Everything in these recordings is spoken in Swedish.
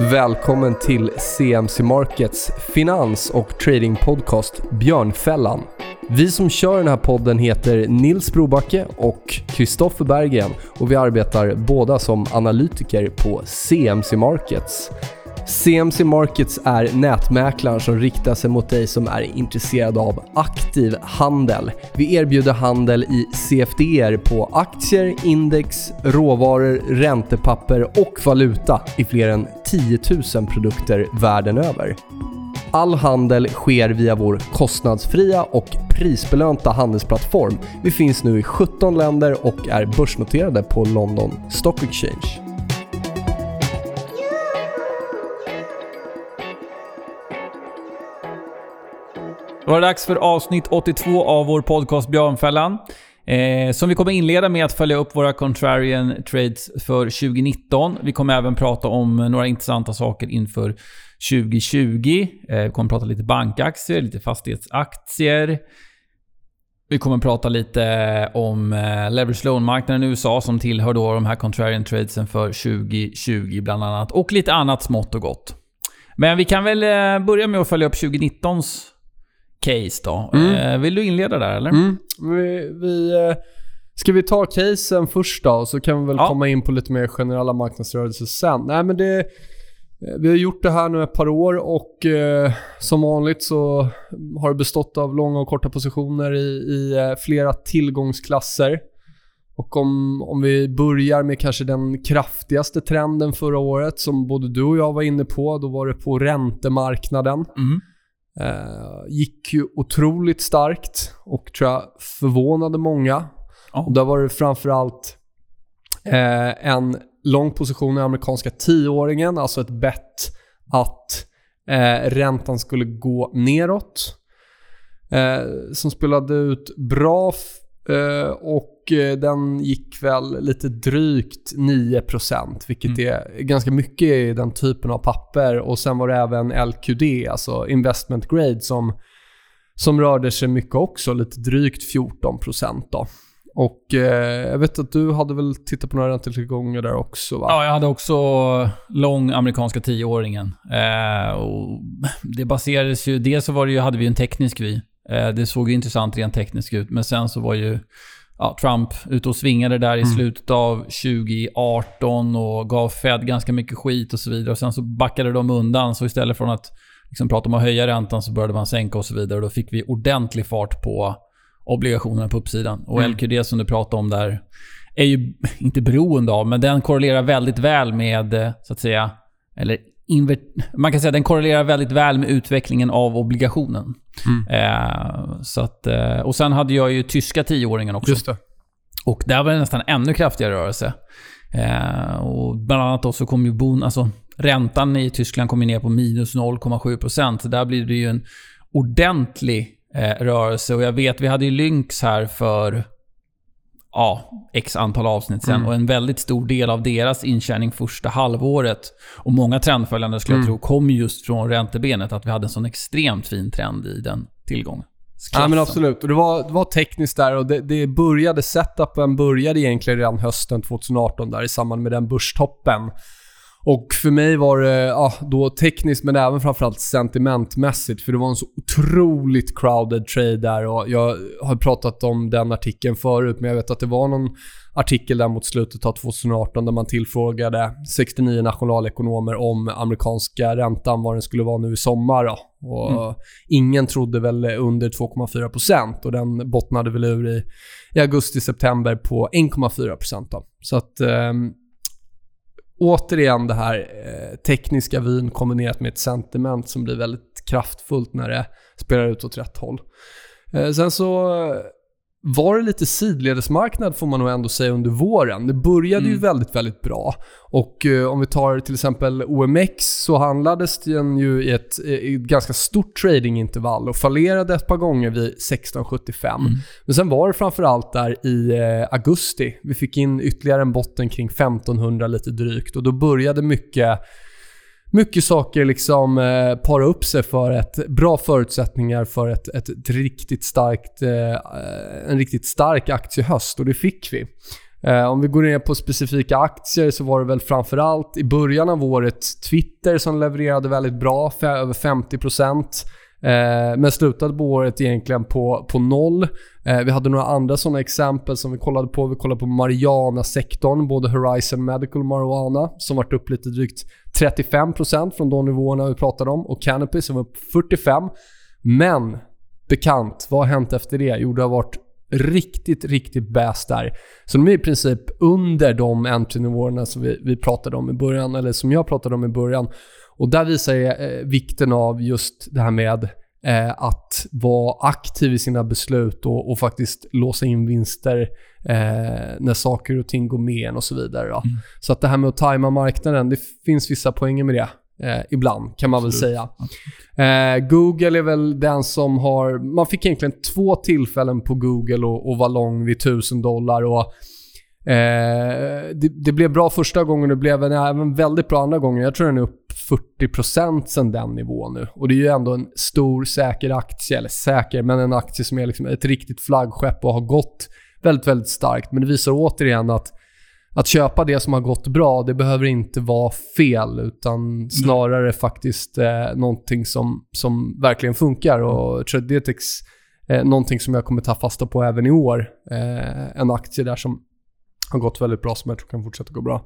Välkommen till CMC Markets finans och tradingpodcast Björnfällan. Vi som kör den här podden heter Nils Brobacke och Kristoffer Berggren och vi arbetar båda som analytiker på CMC Markets. CMC Markets är nätmäklaren som riktar sig mot dig som är intresserad av aktiv handel. Vi erbjuder handel i CFDR på aktier, index, råvaror, räntepapper och valuta i fler än 10 000 produkter världen över. All handel sker via vår kostnadsfria och prisbelönta handelsplattform. Vi finns nu i 17 länder och är börsnoterade på London Stock Exchange. Var det dags för avsnitt 82 av vår podcast Björnfällan. Eh, som vi kommer inleda med att följa upp våra contrarian trades för 2019. Vi kommer även prata om några intressanta saker inför 2020. Eh, vi kommer prata lite bankaktier, lite fastighetsaktier. Vi kommer prata lite om eh, leverage loan-marknaden i USA som tillhör då de här contrarian tradesen för 2020 bland annat. Och lite annat smått och gott. Men vi kan väl eh, börja med att följa upp 2019s case då. Mm. Eh, vill du inleda där eller? Mm. Vi, vi, eh, ska vi ta casen först då? Så kan vi väl Ja. komma in på lite mer generella marknadsrörelser sen. Nej men det... eh, Vi har gjort det här nu ett par år och eh, som vanligt så har det bestått av långa och korta positioner i, i flera tillgångsklasser. Och om, om vi börjar med kanske den kraftigaste trenden förra året som både du och jag var inne på, då var det på räntemarknaden. Mm. Eh, gick ju otroligt starkt och tror jag förvånade många. Ja. Och där var det framförallt eh, en lång position i amerikanska tioåringen, alltså ett bett att eh, räntan skulle gå neråt. Eh, som spelade ut bra eh, och eh, den gick väl lite drygt 9% vilket Mm. är ganska mycket i den typen av papper. Och sen var det även LQD, alltså investment grade, som, som rörde sig mycket också, lite drygt 14% då. Och eh, jag vet att du hade väl tittat på några räntetillgångar där också va? Ja, jag hade också lång amerikanska tioåringen. Eh, och det baserades ju... Dels så var det ju, hade vi en teknisk vy. Eh, det såg ju intressant rent tekniskt ut. Men sen så var ju ja, Trump ute och svingade där i Mm. slutet av 2018 och gav Fed ganska mycket skit och så vidare. Och sen så backade de undan. Så istället för att liksom prata om att höja räntan så började man sänka och så vidare. Och då fick vi ordentlig fart på obligationerna på uppsidan. Och Mm. LQD som du pratade om där är ju inte beroende av, men den korrelerar väldigt väl med, eh, så att säga, eller man kan säga att den korrelerar väldigt väl med utvecklingen av obligationen. Eh, så att, eh, och sen hade jag ju tyska tioåringen också. Just det. Och där var det nästan ännu kraftigare rörelse. Eh, och bland annat då så kom ju bon, alltså räntan i Tyskland kom ner på minus 0,7%. Så där blir det ju en ordentlig eh, rörelse. Och jag vet, vi hade ju Lynx här för ja, x antal avsnitt sen. Mm. Och en väldigt stor del av deras intjäning första halvåret och många trendföljande skulle jag Mm. tro kom just från räntebenet. Att vi hade en sån extremt fin trend i den tillgången. Ja men absolut. Och det var, det var tekniskt där och det, det började, setupen började egentligen redan hösten 2018 där i samband med den börstoppen. Och för mig var det ja, då tekniskt men även framförallt sentimentmässigt för det var en så otroligt crowded trade där och jag har pratat om den artikeln förut men jag vet att det var någon artikel där mot slutet av 2018 där man tillfrågade 69 nationalekonomer om amerikanska räntan, vad den skulle vara nu i sommar. Då. Och Mm. Ingen trodde väl under 2,4% och den bottnade väl ur i, i augusti-september på 1,4%. Då. Så att ehm, återigen det här eh, tekniska vyn kombinerat med ett sentiment som blir väldigt kraftfullt när det spelar ut åt rätt håll. Eh, sen så var det lite sidledesmarknad får man nog ändå säga under våren. Det började ju Mm. väldigt, väldigt bra. Och eh, om vi tar till exempel OMX så handlades den ju i ett, i ett ganska stort tradingintervall och fallerade ett par gånger vid 16,75. Mm. Men sen var det framförallt där i eh, augusti. Vi fick in ytterligare en botten kring 1500 lite drygt och då började mycket mycket saker liksom eh, para upp sig för ett bra förutsättningar för ett, ett, ett riktigt starkt, eh, en riktigt stark aktiehöst och det fick vi. Eh, om vi går ner på specifika aktier så var det väl framförallt i början av året Twitter som levererade väldigt bra, över 50%. Eh, men slutade på året egentligen på, på noll. Eh, vi hade några andra sådana exempel som vi kollade på. Vi kollade på Mariana-sektorn, både Horizon Medical Marijuana som varit upp lite drygt 35% från de nivåerna vi pratade om och Canopy som var upp 45%. Men bekant, vad har hänt efter det? Jo, det har varit riktigt, riktigt bäst där. Så de är i princip under de entry-nivåerna som vi, vi pratade om i början, eller som jag pratade om i början. Och där visar jag eh, vikten av just det här med eh, att vara aktiv i sina beslut och, och faktiskt låsa in vinster eh, när saker och ting går med en och så vidare. Mm. Så att det här med att tajma marknaden, det finns vissa poänger med det. Eh, ibland kan man Absolut. väl säga. Eh, Google är väl den som har... Man fick egentligen två tillfällen på Google att vara lång vid 1000 dollar. Och, eh, det, det, blev bra första gången och det blev även väldigt bra andra gången. Jag tror den är upp 40% sen den nivån nu. Och det är ju ändå en stor säker aktie, eller säker, men en aktie som är liksom ett riktigt flaggskepp och har gått väldigt, väldigt starkt. Men det visar återigen att att köpa det som har gått bra, det behöver inte vara fel utan snarare mm. faktiskt eh, någonting som, som verkligen funkar. Och är någonting som jag kommer ta fasta på även i år. Eh, en aktie där som har gått väldigt bra som jag tror kan fortsätta gå bra.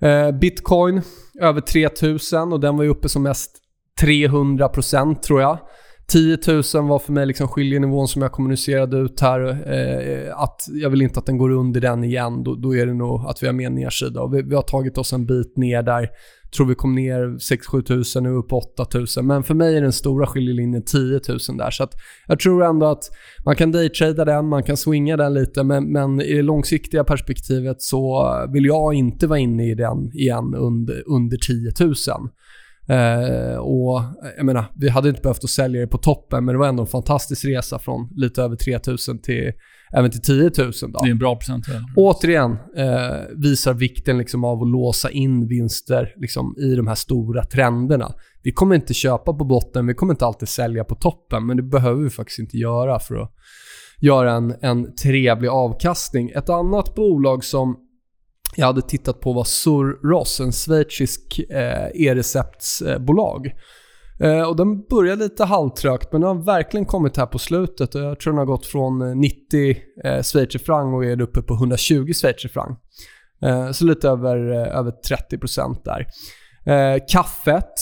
Eh, Bitcoin över 3000 och den var ju uppe som mest 300% tror jag. 10 000 var för mig liksom skiljenivån som jag kommunicerade ut här. Eh, att jag vill inte att den går under den igen. Då, då är det nog att vi har mer nedsida. Och vi, vi, har tagit oss en bit ner där. Tror vi kom ner 6-7 tusen, nu upp på 8 000. Men för mig är den stora skiljelinjen 10 000 där. Så att jag tror ändå att man kan daytrada den, man kan swinga den lite. Men, men i det långsiktiga perspektivet så vill jag inte vara inne i den igen under, under 10 000. Eh, och jag menar, vi hade inte behövt att sälja det på toppen, men det var ändå en fantastisk resa från lite över 3000 till även till 10 000. Då. Det är en bra procent. Återigen eh, visar vikten liksom av att låsa in vinster liksom, i de här stora trenderna. Vi kommer inte köpa på botten, vi kommer inte alltid sälja på toppen, men det behöver vi faktiskt inte göra för att göra en, en trevlig avkastning. Ett annat bolag som jag hade tittat på var Surros, en schweizisk eh, e-receptsbolag. Eh, och den började lite halvtrögt men den har verkligen kommit här på slutet och jag tror den har gått från 90 eh, eh schweizerfranc och är uppe på 120 schweizerfranc. Eh, så lite över, eh, över 30% där. Eh, kaffet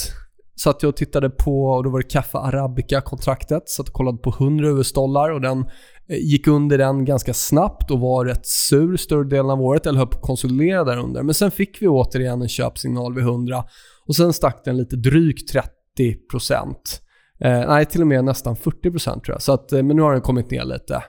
satt jag och tittade på, och då var det Kaffe Arabica-kontraktet. Satt och kollade på 100 US-dollar och den Eh, gick under den ganska snabbt och var rätt sur större delen av året, eller höll på att konsolidera där under. Men sen fick vi återigen en köpsignal vid 100 och sen stack den lite drygt 30%. Eh, nej, till och med nästan 40% tror jag. Så att, eh, men nu har den kommit ner lite.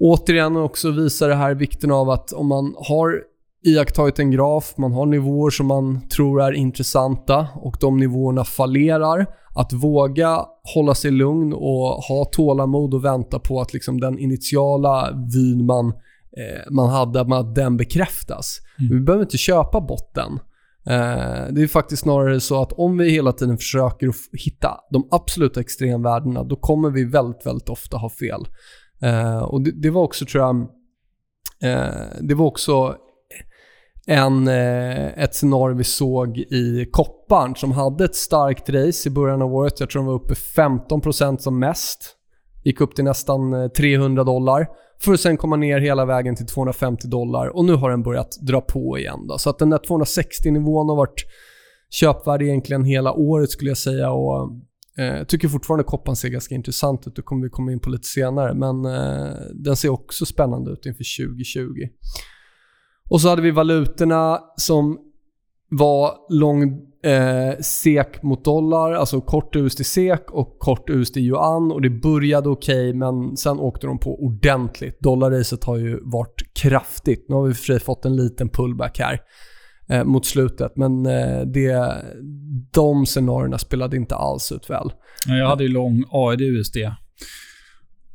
Återigen också visar det här vikten av att om man har iakttagit en graf, man har nivåer som man tror är intressanta och de nivåerna fallerar. Att våga hålla sig lugn och ha tålamod och vänta på att liksom den initiala vyn man, eh, man hade, att den bekräftas. Mm. Vi behöver inte köpa botten. Eh, det är faktiskt snarare så att om vi hela tiden försöker hitta de absoluta extremvärdena, då kommer vi väldigt, väldigt ofta ha fel. Eh, och det, det, var också, tror jag, eh, det var också en, ett scenario vi såg i kopparn som hade ett starkt race i början av året. Jag tror de var uppe 15% som mest. Gick upp till nästan 300 dollar. För att sen komma ner hela vägen till 250 dollar och nu har den börjat dra på igen. Då. Så att den där 260-nivån har varit köpvärd egentligen hela året skulle jag säga. Och eh, jag tycker fortfarande kopparn ser ganska intressant ut. Det kommer vi komma in på lite senare. Men eh, den ser också spännande ut inför 2020. Och så hade vi valutorna som var lång eh, SEK mot dollar, alltså kort USD SEK och kort USD yuan och det började okej okay, men sen åkte de på ordentligt. Dollarracet har ju varit kraftigt. Nu har vi för sig fått en liten pullback här eh, mot slutet men eh, det, de scenarierna spelade inte alls ut väl. Jag hade ju lång AED USD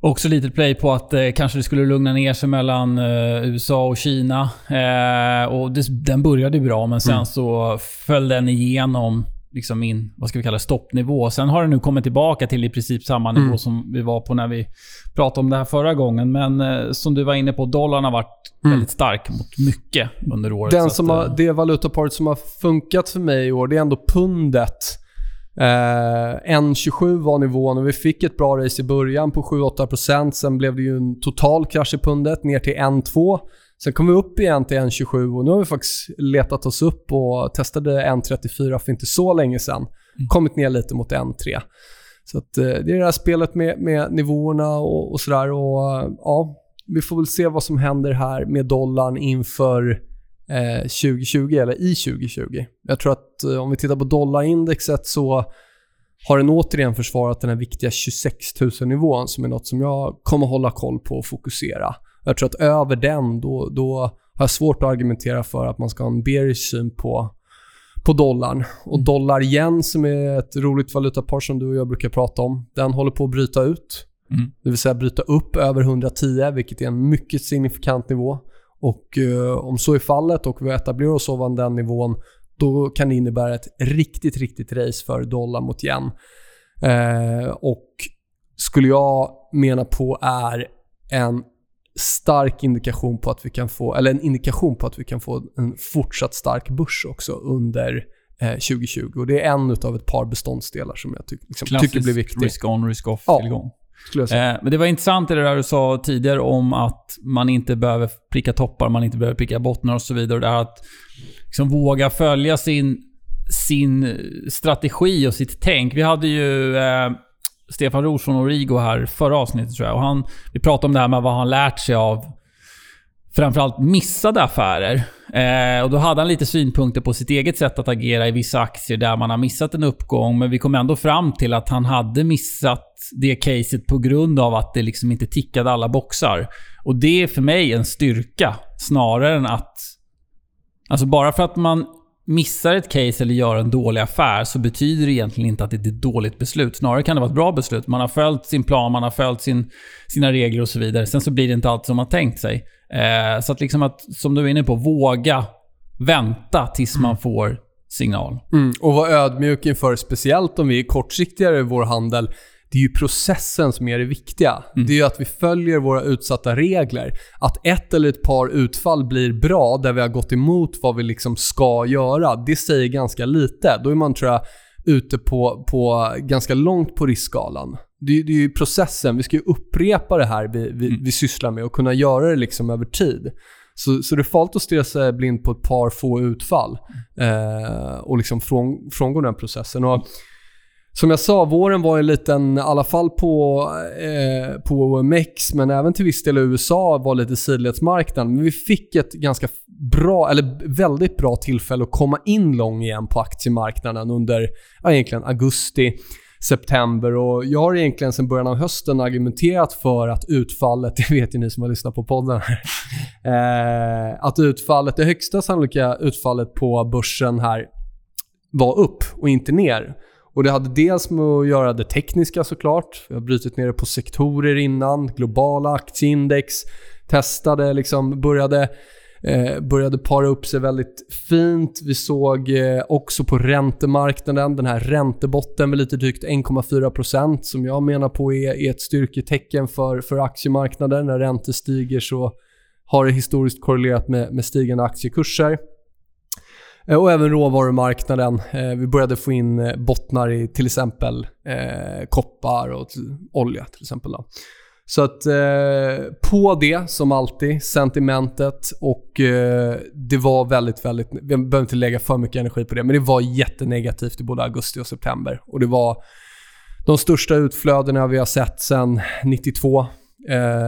Också lite play på att eh, kanske det skulle lugna ner sig mellan eh, USA och Kina. Eh, och det, den började bra, men sen mm. så föll den igenom liksom min, vad ska vi kalla stoppnivå. Sen har den nu kommit tillbaka till i princip samma nivå Mm. som vi var på när vi pratade om det här förra gången. Men eh, som du var inne på, dollarn har varit Mm. väldigt stark mot mycket under året. Den som att, har, eh, det valutaparet som har funkat för mig i år, det är ändå pundet. Eh, 1,27 var nivån och vi fick ett bra race i början på 7-8%. Sen blev det ju en total krasch i pundet ner till 1,2. Sen kom vi upp igen till 1,27 och nu har vi faktiskt letat oss upp och testade 1,34 för inte så länge sedan. Kommit ner lite mot 1,3. Så att, eh, det är det här spelet med, med nivåerna och, och sådär. Och, eh, ja, vi får väl se vad som händer här med dollarn inför eh, 2020 eller i 2020. Jag tror att eh, om vi tittar på dollarindexet så har den återigen försvarat den här viktiga 26 000-nivån som är något som jag kommer hålla koll på och fokusera. Jag tror att över den, då, då har jag svårt att argumentera för att man ska ha en bearish syn på, på dollarn. Och dollar yen som är ett roligt valutapar som du och jag brukar prata om, den håller på att bryta ut. Mm. Det vill säga bryta upp över 110, vilket är en mycket signifikant nivå. Och eh, om så är fallet och vi etablerar oss ovan den nivån, då kan det innebära ett riktigt, riktigt race för dollar mot yen. Eh, och skulle jag mena på är en stark indikation på att vi kan få, eller en indikation på att vi kan få en fortsatt stark börs också under eh, 2020. Och det är en av ett par beståndsdelar som jag ty- liksom, tycker klassisk blir viktig. risk on, risk off Ja. Skulle jag säga. Eh, men det var intressant det där du sa tidigare om att man inte behöver pricka toppar, man inte behöver pricka bottnar och så vidare. Och det här att liksom våga följa sin, sin strategi och sitt tänk. Vi hade ju eh, Stefan Roos från Origo här förra avsnittet tror jag. Och han, vi pratade om det här med vad han lärt sig av framförallt missade affärer. Eh, och då hade han lite synpunkter på sitt eget sätt att agera i vissa aktier där man har missat en uppgång. Men vi kom ändå fram till att han hade missat det caset på grund av att det liksom inte tickade alla boxar. Och det är för mig en styrka snarare än att... Alltså bara för att man missar ett case eller gör en dålig affär så betyder det egentligen inte att det är ett dåligt beslut. Snarare kan det vara ett bra beslut. Man har följt sin plan, man har följt sin, sina regler och så vidare. Sen så blir det inte alltid som man tänkt sig. Eh, så att liksom att, som du är inne på, våga vänta tills man får signal. Mm, och vara ödmjuk inför, speciellt om vi är kortsiktigare i vår handel, det är ju processen som är det viktiga. Det är ju att vi följer våra utsatta regler. Att ett eller ett par utfall blir bra där vi har gått emot vad vi liksom ska göra, det säger ganska lite. Då är man, tror jag, ute på, på ganska långt på riskskalan. Det, är- det är ju processen, vi ska ju upprepa det här vi, vi, vi sysslar med och kunna göra det liksom över tid. Så, så det är farligt att stirra sig blind på ett par få utfall eh, och liksom från, frångå den processen. Och som jag sa, våren var en liten, i alla fall på, eh, på OMX, men även till viss del i USA var lite sidledsmarknad. Men vi fick ett ganska bra, eller väldigt bra tillfälle att komma in lång igen på aktiemarknaden under ja, egentligen augusti, september och jag har egentligen sedan början av hösten argumenterat för att utfallet, det vet ju ni som har lyssnat på podden här, eh, att utfallet, det högsta sannolika utfallet på börsen här var upp och inte ner. Och det hade dels med att göra det tekniska såklart. Vi har brutit ner det på sektorer innan, globala aktieindex, testade, liksom började, eh, började para upp sig väldigt fint. Vi såg eh, också på räntemarknaden den här räntebotten med lite drygt 1,4% som jag menar på är, är ett styrketecken för, för aktiemarknaden. När räntor stiger så har det historiskt korrelerat med, med stigande aktiekurser. Eh, och även råvarumarknaden. Eh, vi började få in eh, bottnar i till exempel eh, koppar och olja till exempel. Då. Så att eh, på det, som alltid, sentimentet och eh, det var väldigt, väldigt... Vi behöver inte lägga för mycket energi på det, men det var jättenegativt i både augusti och september. Och det var de största utflödena vi har sett sedan 92. Eh,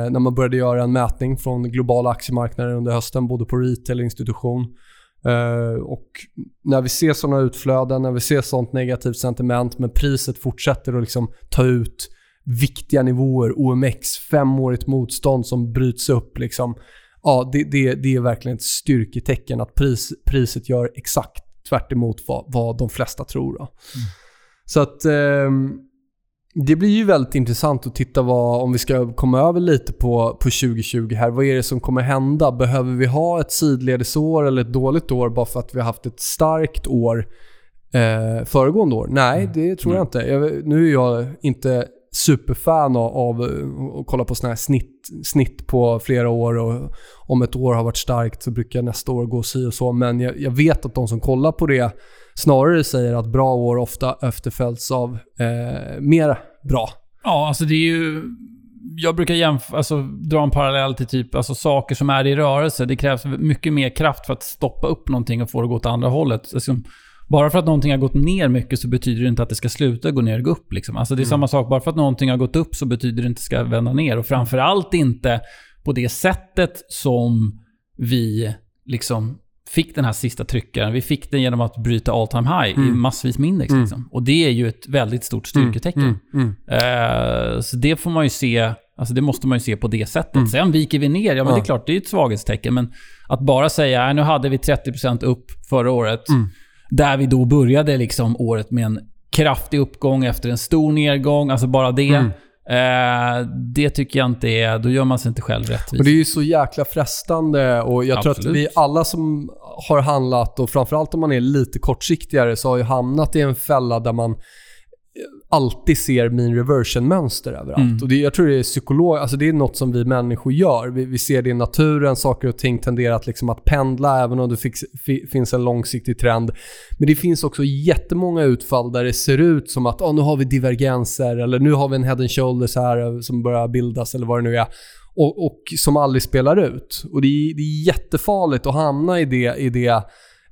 när man började göra en mätning från globala aktiemarknader under hösten, både på retail och institution. Eh, och när vi ser sådana utflöden, när vi ser sånt negativt sentiment, men priset fortsätter att liksom ta ut viktiga nivåer, OMX, femårigt motstånd som bryts upp. Liksom. Ja, det, det, det är verkligen ett styrketecken att pris, priset gör exakt tvärt emot vad, vad de flesta tror. Då. Så att ehm, det blir ju väldigt intressant att titta vad, om vi ska komma över lite på, på 2020 här. Vad är det som kommer hända? Behöver vi ha ett sidledesår eller ett dåligt år bara för att vi har haft ett starkt år eh, föregående år? Nej, Mm. det tror jag inte. Jag, nu är jag inte superfan av, av eh, att kolla på såna här snitt, snitt på flera år och om ett år har varit starkt så brukar nästa år gå si och så. Men jag, jag vet att de som kollar på det snarare säger att bra år ofta efterföljs av eh, mer bra. Ja, alltså det är ju... Jag brukar jämf- alltså, dra en parallell till typ alltså, saker som är i rörelse. Det krävs mycket mer kraft för att stoppa upp någonting och få det att gå åt andra hållet. Alltså, bara för att någonting har gått ner mycket så betyder det inte att det ska sluta gå ner och gå upp. Liksom. Alltså, det är samma sak. Bara för att någonting har gått upp så betyder det inte att det ska vända ner. Och framförallt inte på det sättet som vi liksom fick den här sista tryckaren. Vi fick den genom att bryta all time high i massvis med index. Mm. Liksom. Och det är ju ett väldigt stort styrketecken. Mm, mm. Eh, så det får man ju se, alltså det måste man ju se på det sättet. Mm. Sen viker vi ner, ja men Ja. det är klart, det är ett svaghetstecken. Men att bara säga, "Nej, nu hade vi 30% upp förra året. Mm. Där vi då började liksom året med en kraftig uppgång efter en stor nedgång. Alltså bara det. Mm. Eh, det tycker jag inte är, då gör man sig inte själv Och rättvis. det är ju så jäkla frestande och jag tror att Absolut. vi alla som har handlat och framförallt om man är lite kortsiktigare så har ju hamnat i en fälla där man alltid ser mean reversion-mönster överallt. Mm. Och det, jag tror det är psykolog, alltså det är något som vi människor gör. Vi, vi ser det i naturen, saker och ting tenderar att, liksom att pendla även om det fix, fi, finns en långsiktig trend. Men det finns också jättemånga utfall där det ser ut som att oh, nu har vi divergenser eller nu har vi en head and shoulders här eh, som börjar bildas eller vad det nu är. Och, och som aldrig spelar ut. Och det är, det är jättefarligt att hamna i det, i det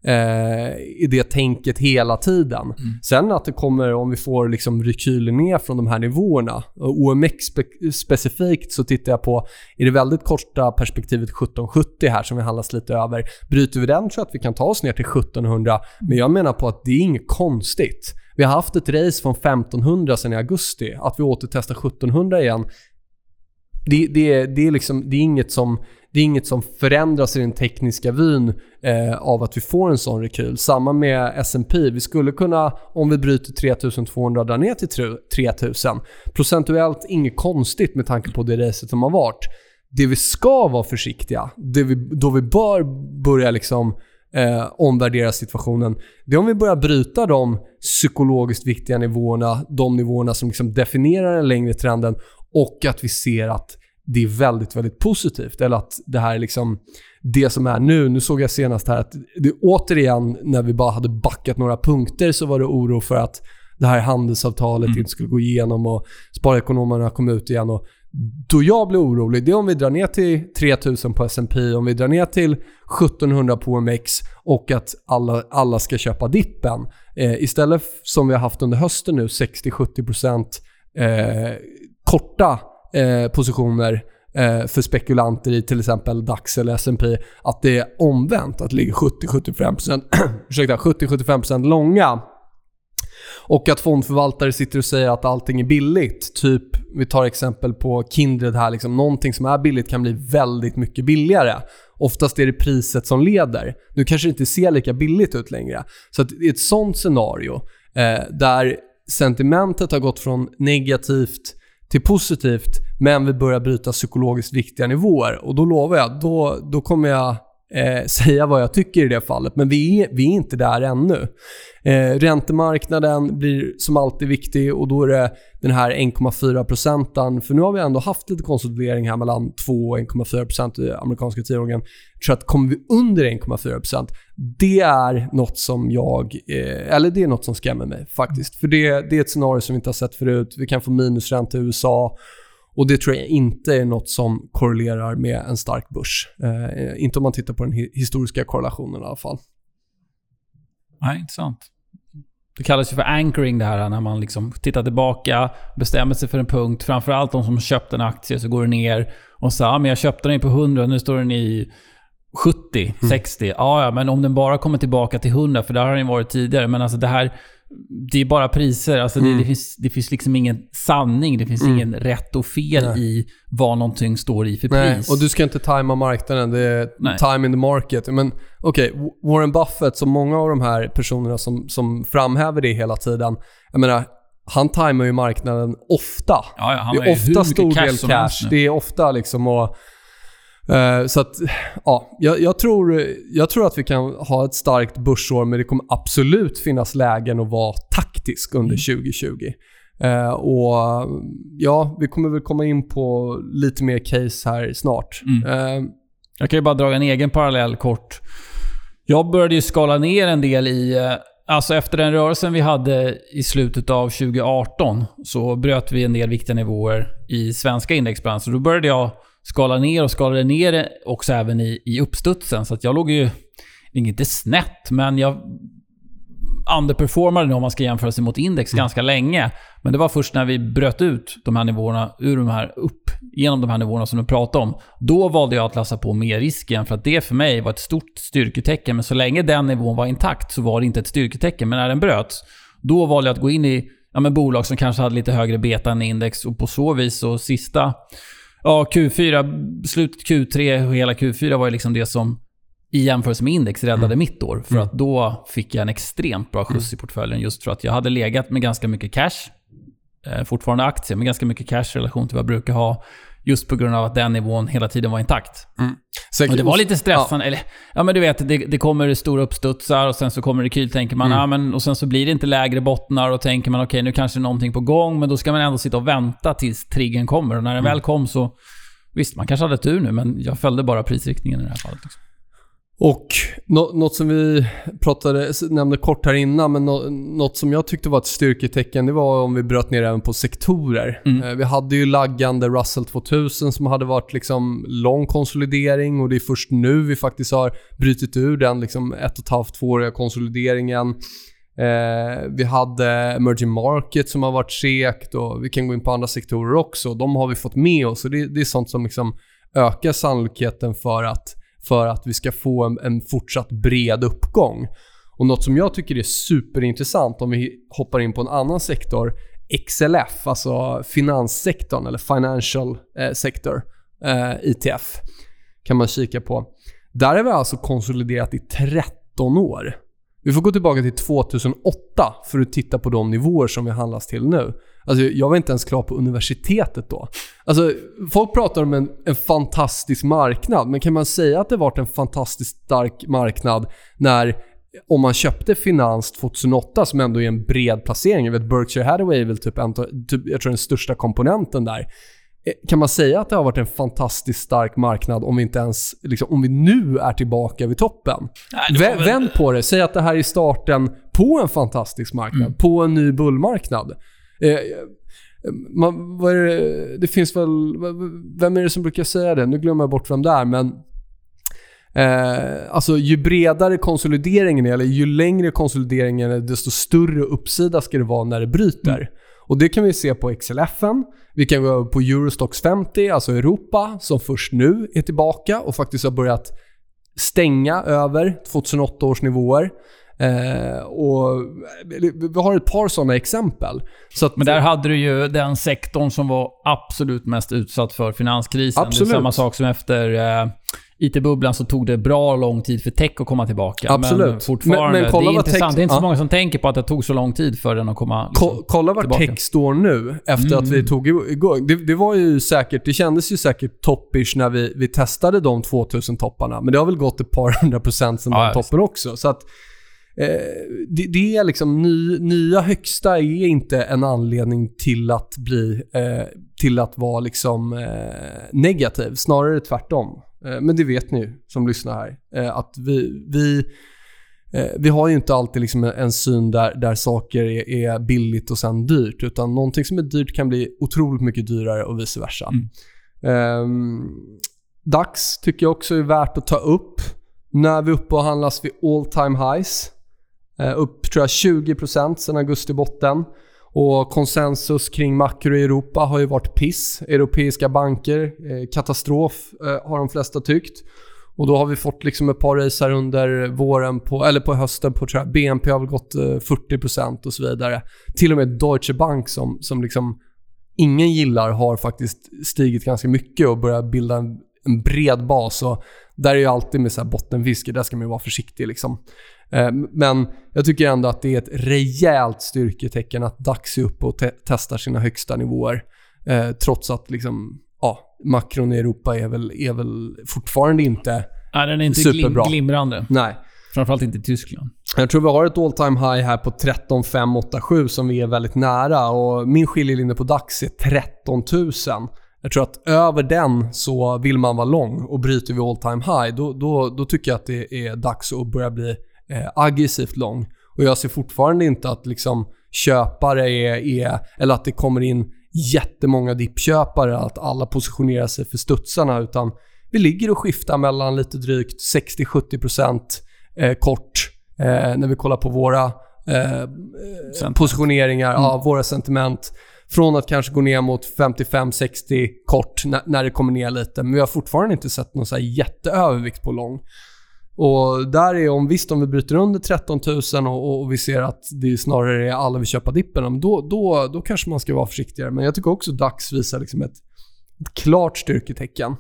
eh, i det tänket hela tiden. Sen att det kommer, om vi får liksom rekyler ner från de här nivåerna. Och OMX spe- specifikt så tittar jag på, i det väldigt korta perspektivet 1770 här som vi handlas lite över. Bryter vi den tror jag att vi kan ta oss ner till 1700. Men jag menar på att det är inget konstigt. Vi har haft ett race från 1500 sedan i augusti. Att vi återtestar 1700 igen det, det, det, är liksom, det, är inget som, det är inget som förändras i den tekniska vyn eh, av att vi får en sån rekyl. Samma med S&P. Vi skulle kunna, om vi bryter 3200, dra ner till 3000. Procentuellt inget konstigt med tanke på det racet som har varit. Det vi ska vara försiktiga, det vi, då vi bör börja liksom eh, omvärdera situationen, det är om vi börjar bryta de psykologiskt viktiga nivåerna, de nivåerna som liksom definierar den längre trenden och att vi ser att det är väldigt, väldigt positivt. Eller att det här är liksom det som är nu. Nu såg jag senast här att det återigen, när vi bara hade backat några punkter så var det oro för att det här handelsavtalet inte skulle gå igenom och sparekonomerna kom ut igen. Och då jag blir orolig, det är om vi drar ner till 3000 på S&P, om vi drar ner till 1700 på OMX och att alla, alla ska köpa dippen. Eh, istället som vi har haft under hösten nu, 60-70% eh, korta eh, positioner eh, för spekulanter i till exempel DAX eller S&P att det är omvänt, att det ligger 70-75% 70-75% långa. Och att fondförvaltare sitter och säger att allting är billigt. Typ, vi tar exempel på Kindred här, liksom, någonting som är billigt kan bli väldigt mycket billigare. Oftast är det priset som leder. Nu kanske det inte ser lika billigt ut längre. Så att i ett sånt scenario eh, där sentimentet har gått från negativt till positivt, men vi börjar bryta psykologiskt viktiga nivåer. Och då lovar jag, då, då kommer jag eh, säga vad jag tycker i det fallet. Men vi är, vi är inte där ännu. Eh, räntemarknaden blir som alltid viktig och då är det den här 1,4 procenten. För nu har vi ändå haft lite konsolidering här mellan 2 och 1,4 procent i amerikanska tioåringen. Jag tror att kommer vi under 1,4 procent, det är något som jag, eh, eller det är något som skrämmer mig faktiskt. För det, det är ett scenario som vi inte har sett förut. Vi kan få minusränta i USA. Och det tror jag inte är något som korrelerar med en stark börs. Eh, inte om man tittar på den hi- historiska korrelationen i alla fall. Nej, intressant. Det kallas ju för anchoring det här när man liksom tittar tillbaka, bestämmer sig för en punkt. Framförallt de som köpte en aktie så går det ner och så ja, men jag köpte den på 100, nu står den i 70, 60. Ja, ja, men om den bara kommer tillbaka till 100, för där har den varit tidigare. Men alltså det här, det är bara priser. Alltså det, det, finns, det finns liksom ingen sanning, det finns ingen rätt och fel Nej. i vad någonting står i för Nej, pris. och du ska inte tajma marknaden. Det är Nej. time in the market. Men okej, Warren Buffett, som många av de här personerna som, som framhäver det hela tiden. Jag menar, han tajmar ju marknaden ofta. ja, ja, Det är ofta stor del cash. nu. Det är ofta liksom att Eh, så att, ja, jag, jag, tror, jag tror att vi kan ha ett starkt börsår, men det kommer absolut finnas lägen att vara taktisk under mm. 2020. Uh, och ja, vi kommer väl komma in på lite mer case här snart. Mm. Uh, jag kan ju bara dra en egen parallell kort. Jag började ju skala ner en del i... Eh, alltså efter den rörelsen vi hade i slutet av 2018 så bröt vi en del viktiga nivåer i svenska indexbranscher. Då började jag skala ner och skalade ner också även i, i uppstudsen. Så att jag låg ju, inte snett, men jag underperformade om man ska jämföra sig mot index mm. ganska länge. Men det var först när vi bröt ut de här nivåerna ur de här upp genom de här nivåerna som du pratade om. Då valde jag att lassa på mer risk igen för att det för mig var ett stort styrketecken. Men så länge den nivån var intakt så var det inte ett styrketecken. Men när den bröts, då valde jag att gå in i ja, men bolag som kanske hade lite högre beta än index och på så vis så sista Ja, Q4, slutet Q3 och hela Q4 var ju liksom det som i jämförelse med index räddade mm. mitt år. För mm. att då fick jag en extremt bra skjuts mm. i portföljen just för att jag hade legat med ganska mycket cash. Eh, fortfarande aktier, men ganska mycket cash i relation till vad jag brukar ha. Just på grund av att den nivån hela tiden var intakt. Mm. och det var lite stressande. Ja. Eller, ja men du vet, det, det kommer stora uppstudsar och sen så kommer rekyl, tänker man. Mm. Ja, men, och sen så blir det inte lägre bottnar och tänker man okej, okay, nu kanske det är någonting på gång. Men då ska man ändå sitta och vänta tills triggern kommer. Och när den mm. väl kom så... Visst, man kanske hade tur nu, men jag följde bara prisriktningen i det här fallet. Liksom. Och något som vi pratade, nämnde kort här innan, men något som jag tyckte var ett styrketecken, det var om vi bröt ner även på sektorer. Mm. Eh, vi hade ju laggande Russell 2000 som hade varit liksom lång konsolidering och det är först nu vi faktiskt har brutit ur den liksom ett och ett halvt, tvååriga konsolideringen. Eh, vi hade emerging market som har varit segt och vi kan gå in på andra sektorer också. De har vi fått med oss och det, det är sånt som liksom ökar sannolikheten för att för att vi ska få en, en fortsatt bred uppgång. Och Något som jag tycker är superintressant om vi hoppar in på en annan sektor, XLF, alltså finanssektorn eller financial eh, sector, eh, ITF, kan man kika på. Där har vi alltså konsoliderat i 13 år. Vi får gå tillbaka till 2008 för att titta på de nivåer som vi handlas till nu. Alltså, jag var inte ens klar på universitetet då. Alltså, folk pratar om en, en fantastisk marknad, men kan man säga att det varit en fantastiskt stark marknad när om man köpte finans 2008 som ändå är en bred placering. Jag vet Berkshire Hathaway är väl typ, typ jag tror den största komponenten där. Eh, kan man säga att det har varit en fantastiskt stark marknad om vi inte ens, liksom, om vi nu är tillbaka vid toppen? Nej, väl... Vänd på det, säg att det här är starten på en fantastisk marknad, mm. på en ny bullmarknad. Eh, man, vad är det, det finns väl... Vem är det som brukar säga det? Nu glömmer jag bort vem det är, men... Eh, alltså ju bredare konsolideringen är, eller ju längre konsolideringen är, desto större uppsida ska det vara när det bryter. Mm. Och det kan vi se på XLFen. Vi kan gå på Eurostox 50, alltså Europa, som först nu är tillbaka och faktiskt har börjat stänga över 2008 års nivåer. Eh, och vi har ett par sådana exempel. Så att, Men där hade du ju den sektorn som var absolut mest utsatt för finanskrisen. Absolut. Det är samma sak som efter eh, IT-bubblan så tog det bra lång tid för tech att komma tillbaka. Absolut. Men fortfarande, men, men det är intressant. det är inte så många som tänker på att det tog så lång tid för den att komma liksom, Ko Kolla var tillbaka. tech står nu efter mm. att vi mm. tog igång. Det, det, var ju säkert, det kändes ju säkert toppish när vi, vi testade de 2000 topparna. Men det har väl gått ett par hundra procent sen ja, den toppen också. Så att, det, det, är liksom ny, nya högsta är inte en anledning till att bli eh, till att vara liksom eh, negativ, snarare tvärtom. Eh, men det vet ni ju som lyssnar här eh, att vi, vi eh, vi har ju inte alltid liksom en syn där, där saker är, är, billigt och sen dyrt. Utan någonting som är dyrt kan bli otroligt mycket dyrare och vice versa. Mm. Um, DAX tycker jag också är värt att ta upp. När vi är uppe och handlas vid all time highs. Eh, upp tror jag 20% sedan augusti botten. Och konsensus kring makro i Europa har ju varit piss. Europeiska banker, eh, katastrof eh, har de flesta tyckt. Och då har vi fått liksom ett par race här under våren, på, eller på hösten på tror jag, BNP har väl gått 40% och så vidare. Till och med Deutsche Bank som, som liksom ingen gillar har faktiskt stigit ganska mycket och börjat bilda en, en bred bas. Och där är ju alltid med så här bottenfiske, där ska man ju vara försiktig liksom. Eh, men jag tycker ändå att det är ett rejält styrketecken att DAX är uppe och te testar sina högsta nivåer. Eh, trots att liksom, ja, makron i Europa är väl, är väl fortfarande inte... Nej, den är inte Superbra. glim, glimrande. Nej. Framförallt inte i Tyskland. Jag tror vi har ett all time high här på 13,587 som vi är väldigt nära och min skiljelinje på DAX är 13 000. Jag tror att över den så vill man vara lång och bryter vi all time high då, då, då tycker jag att det är dags att börja bli eh, aggressivt lång. Och jag ser fortfarande inte att liksom köpare är, är, eller att det kommer in jättemånga dippköpare, att alla positionerar sig för studsarna utan vi ligger och skiftar mellan lite drygt 60-70% eh, kort eh, när vi kollar på våra eh, positioneringar, ja, våra sentiment. Från att kanske gå ner mot 55-60 kort när, när det kommer ner lite. Men vi har fortfarande inte sett någon så jätteövervikt på lång. Och där är om visst om vi bryter under 13 000 och, och vi ser att det snarare är alla vill köpa dippen, då, då, då kanske man ska vara försiktigare. Men jag tycker också DAX visar liksom ett, ett klart styrketecken.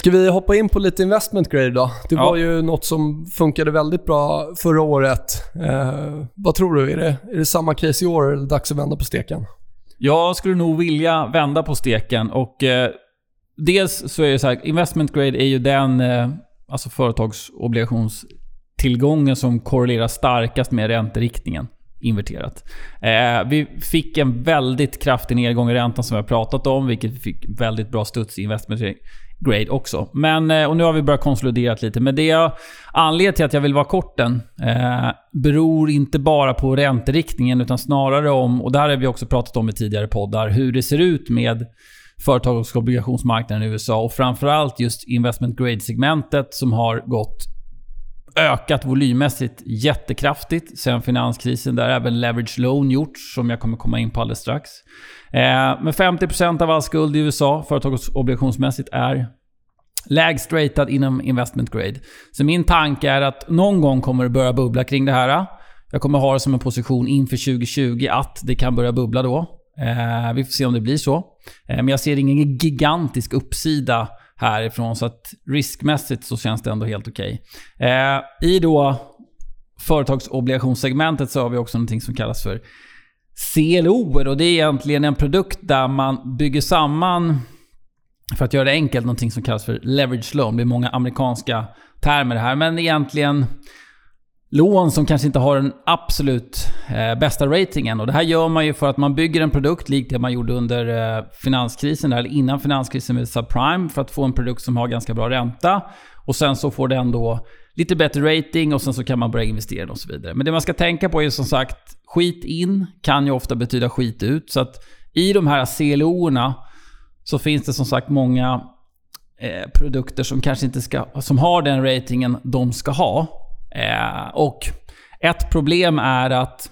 Ska vi hoppa in på lite investment grade då? Det Ja. var ju något som funkade väldigt bra förra året. Eh, vad tror du? Är det, är det samma case i år eller dags att vända på steken? Jag skulle nog vilja vända på steken och eh, dels så är det så här, investment grade är ju den eh, alltså företagsobligationstillgången som korrelerar starkast med ränteriktningen inverterat. Eh, vi fick en väldigt kraftig nedgång i räntan som vi har pratat om, vilket vi fick väldigt bra studs i investment grade också. Men, eh, och nu har vi börjat konsolidera lite. Men det jag, anledningen till att jag vill vara kort den eh, beror inte bara på ränteriktningen utan snarare om, och det här har vi också pratat om i tidigare poddar, hur det ser ut med företags och obligationsmarknaden i USA och framförallt just investment grade-segmentet som har gått ökat volymmässigt jättekraftigt sen finanskrisen där även leverage loan gjorts, som jag kommer komma in på alldeles strax. Eh, men 50% av all skuld i USA, företagsobligationsmässigt, är lägst ratad inom investment grade. Så min tanke är att någon gång kommer det börja bubbla kring det här. Jag kommer ha det som en position inför 2020 att det kan börja bubbla då. Eh, vi får se om det blir så. Eh, men jag ser ingen gigantisk uppsida härifrån så att riskmässigt så känns det ändå helt okej. Eh, I då företagsobligationssegmentet så har vi också någonting som kallas för CLO och det är egentligen en produkt där man bygger samman, för att göra det enkelt, någonting som kallas för leverage loan. Det är många amerikanska termer här, men egentligen lån som kanske inte har den absolut eh, bästa ratingen. Och det här gör man ju för att man bygger en produkt likt det man gjorde under eh, finanskrisen, eller innan finanskrisen med subprime, för att få en produkt som har ganska bra ränta. Och sen så får den då lite bättre rating och sen så kan man börja investera och så vidare. Men det man ska tänka på är som sagt, skit in kan ju ofta betyda skit ut. Så att i de här CLO-erna så finns det som sagt många eh, produkter som kanske inte ska, som har den ratingen de ska ha. Eh, och ett problem är att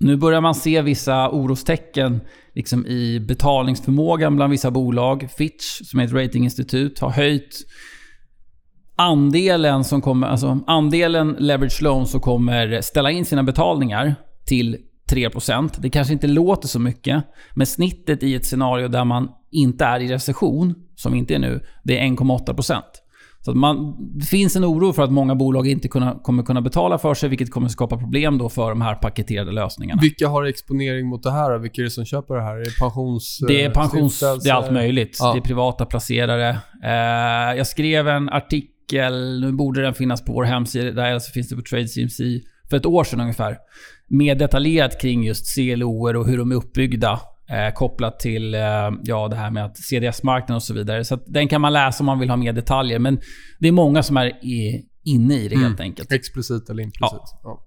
nu börjar man se vissa orostecken liksom i betalningsförmågan bland vissa bolag. Fitch, som är ett ratinginstitut, har höjt andelen som kommer, alltså andelen leverage loan som kommer ställa in sina betalningar till 3%. Det kanske inte låter så mycket, men snittet i ett scenario där man inte är i recession, som inte är nu, det är 1,8%. Så man, det finns en oro för att många bolag inte kunna, kommer kunna betala för sig, vilket kommer skapa problem då för de här paketerade lösningarna. Vilka har exponering mot det här? Vilka är det som köper det här? Är det pensions... Det är eh, pensions... Det är allt möjligt. Ja. Det är privata placerare. Eh, jag skrev en artikel, nu borde den finnas på vår hemsida, eller så finns det på TradeCMC, för ett år sedan ungefär. Mer detaljerat kring just CLOer och hur de är uppbyggda. Eh, kopplat till eh, ja, det här med att CDS-marknaden och så vidare. Så den kan man läsa om man vill ha mer detaljer. Men det är många som är i, inne i det helt enkelt. Explicit eller implicit? Ja.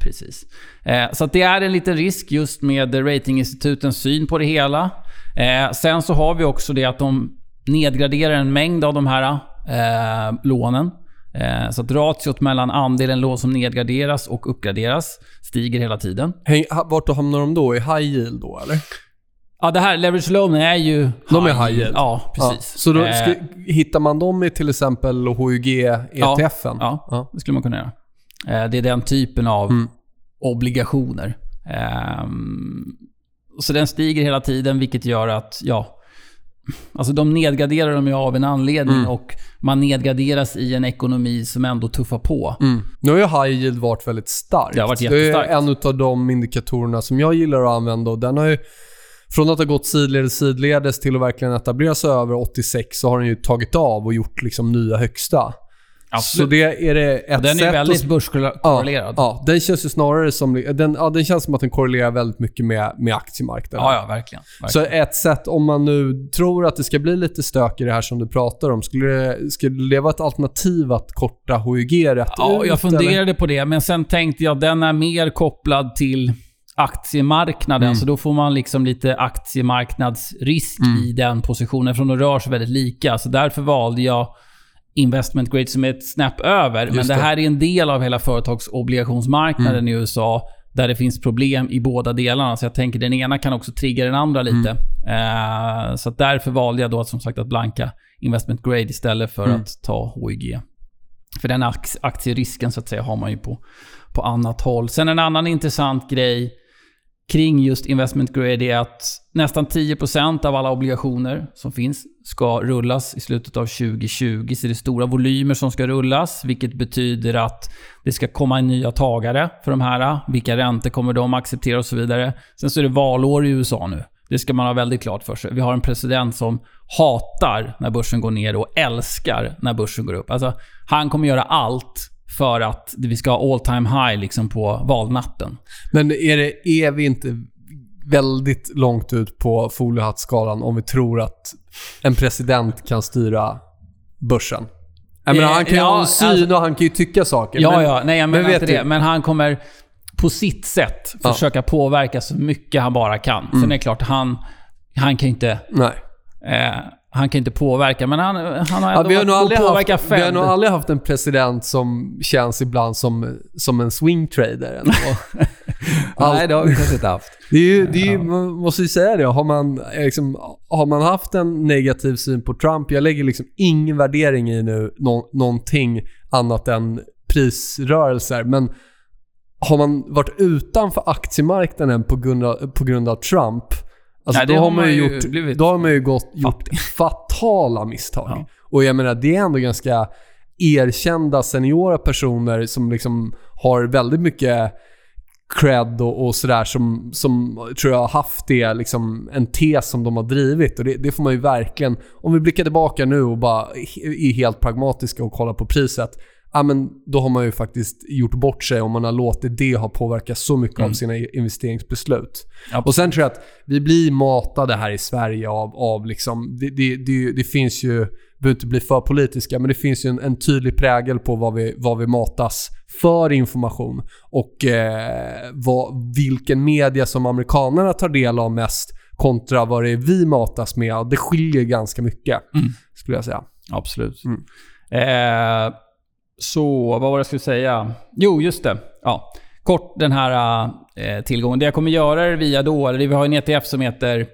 Precis. Eh, så det är en liten risk just med ratinginstitutens syn på det hela. Eh, sen så har vi också det att de nedgraderar en mängd av de här eh, lånen. Eh, så att ratiot mellan andelen lån som nedgraderas och uppgraderas stiger hela tiden. Häng, vart hamnar de då? I high yield då eller? Ja, det här leverage loan är ju... De är high yield? Ja, precis. Ja. Så då Eh, ska, hittar man dem i till exempel HUG-ETFen? Ja, Ja. det skulle man kunna göra. Eh, Det är den typen av Mm. obligationer. Ehm, Så den stiger hela tiden, vilket gör att, ja, Alltså de nedgraderar dem ju av en anledning Mm. och man nedgraderas i en ekonomi som ändå tuffar på. Nu har ju high yield varit väldigt starkt. Det har varit Det jättestarkt. är en av de indikatorerna som jag gillar att använda och den har ju från att ha gått sidledes sidledes till att verkligen etablera sig över 86 så har den ju tagit av och gjort liksom nya högsta. Så det är det ett Den sätt är väldigt att... börskorrelerad. Ja, den känns ju snarare som... Den, ja, den känns som att den korrelerar väldigt mycket med, med aktiemarknaden. Ja, ja, verkligen. verkligen. Så ett sätt, om man nu tror att det ska bli lite stök i det här som du pratar om, skulle det, skulle det vara ett alternativ att korta HYG rätt Ja, ut? jag funderade eller? på det, men sen tänkte jag att den är mer kopplad till aktiemarknaden, Mm. så då får man liksom lite aktiemarknadsrisk Mm. i den positionen, eftersom de rör sig väldigt lika. Så därför valde jag investment grade som är ett snäpp över. Men Just det det. här är en del av hela företagsobligationsmarknaden Mm. i USA, där det finns problem i båda delarna. Så jag tänker den ena kan också trigga den andra lite. Mm. Eh, så därför valde jag då att, som sagt att blanka investment grade istället för Mm. att ta HYG. För den ak- aktierisken så att säga har man ju på, på annat håll. Sen en annan intressant grej kring just investment grade är att nästan 10% av alla obligationer som finns ska rullas i slutet av 2020. Så det är stora volymer som ska rullas, vilket betyder att det ska komma in nya tagare för de här. Vilka räntor kommer de acceptera och så vidare. Sen så är det valår i USA nu. Det ska man ha väldigt klart för sig. Vi har en president som hatar när börsen går ner och älskar när börsen går upp. Alltså, han kommer göra allt för att vi ska ha all time high liksom på valnatten. Men är, det, är vi inte väldigt långt ut på foliehattskalan om vi tror att en president kan styra börsen? Jag menar, Eh, han kan ju ja, ha en syn alltså- och han kan ju tycka saker. Ja, men, ja. Nej, jag men menar vet inte du- det. Men han kommer på sitt sätt Ja. försöka påverka så mycket han bara kan. Mm. Sen är det klart, han, han kan inte... Nej. Eh, han kan inte påverka, men han, han har Ja, ändå vi, har påverka haft, vi har Fed. nog aldrig haft en president som känns ibland som, som en swingtrader. Nej, det har vi kanske inte haft. Det är ju, det är ju, man måste ju säga det. Har man, liksom, har man haft en negativ syn på Trump, jag lägger liksom ingen värdering i nu nå, någonting annat än prisrörelser. Men har man varit utanför aktiemarknaden på grund av, på grund av Trump, alltså Nej, då, har man ju gjort, blivit då har man ju gått, gjort fatala misstag. Ja. Och jag menar, det är ändå ganska erkända seniora personer som liksom har väldigt mycket cred och, och sådär som, som tror jag har haft det, liksom en tes som de har drivit. Och det, det får man ju verkligen, om vi blickar tillbaka nu och bara är helt pragmatiska och kollar på priset, ja men då har man ju faktiskt gjort bort sig om man har låtit det ha påverkat så mycket av Mm. sina investeringsbeslut. Absolut. Och sen tror jag att vi blir matade här i Sverige av, av liksom, det, det, det, det finns ju, vi inte bli för politiska, men det finns ju en, en tydlig prägel på vad vi, vad vi matas för information och eh, vad, vilken media som amerikanerna tar del av mest kontra vad det är vi matas med. Det skiljer ganska mycket, Mm. skulle jag säga. Absolut. Mm. Eh, så, vad var det jag skulle säga? Jo, just det. Ja. Kort den här eh, tillgången. Det jag kommer göra är via då, eller vi har en ETF som heter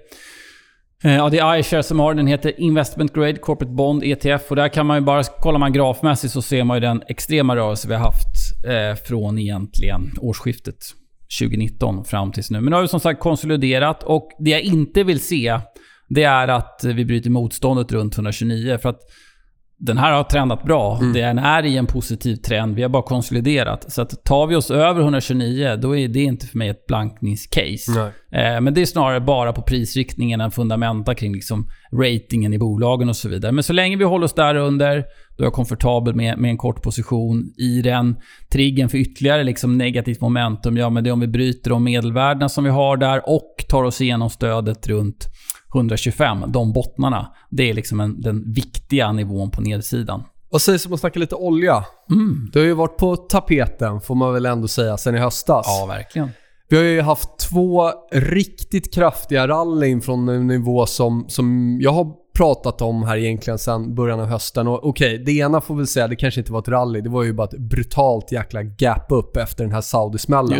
eh, Ja, det är iShares som har den. heter Investment Grade Corporate Bond ETF. Och där kan man ju bara, kollar man grafmässigt så ser man ju den extrema rörelse vi har haft eh, från egentligen årsskiftet 2019 fram tills nu. Men nu har vi som sagt konsoliderat och det jag inte vill se det är att vi bryter motståndet runt 129. För att den här har trendat bra. Mm. Den är i en positiv trend. Vi har bara konsoliderat. Så att tar vi oss över 129, då är det inte för mig ett blankningscase. Eh, men det är snarare bara på prisriktningen än fundamenta kring liksom ratingen i bolagen och så vidare. Men så länge vi håller oss där under, då är jag komfortabel med, med en kort position i den. Triggen för ytterligare liksom negativt momentum, ja men det är om vi bryter de medelvärdena som vi har där och tar oss igenom stödet runt 125, de bottnarna. Det är liksom en, den viktiga nivån på nedsidan. Vad sägs om att snacka lite olja? Mm. Det har ju varit på tapeten, får man väl ändå säga, sen i höstas. Ja, verkligen. Vi har ju haft två riktigt kraftiga rallyn från en nivå som, som jag har pratat om här egentligen sedan början av hösten. Och okej, det ena får vi säga, det kanske inte var ett rally. Det var ju bara ett brutalt jäkla gap upp efter den här Saudi-smällen.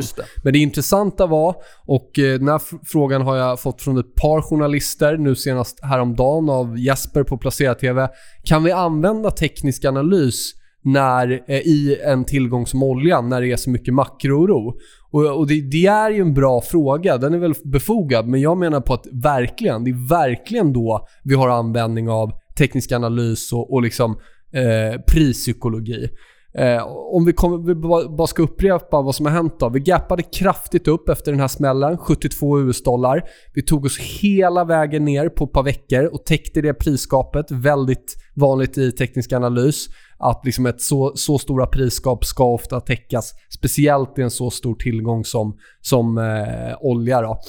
Men det intressanta var, och eh, den här fr- frågan har jag fått från ett par journalister, nu senast häromdagen av Jesper på Placera TV. Kan vi använda teknisk analys när, eh, i en tillgång som oljan när det är så mycket makrooro? Och, och det, det, är ju en bra fråga, den är väl befogad, men jag menar på att verkligen, det är verkligen då vi har användning av teknisk analys och, och liksom eh, prispsykologi. Eh, om vi, kommer, vi bara ska upprepa vad som har hänt då. Vi gappade kraftigt upp efter den här smällen, 72 US-dollar. Vi tog oss hela vägen ner på ett par veckor och täckte det prisgapet. Väldigt vanligt i teknisk analys att liksom ett så, så stora prisgap ska ofta täckas. Speciellt i en så stor tillgång som, som eh, olja. Då.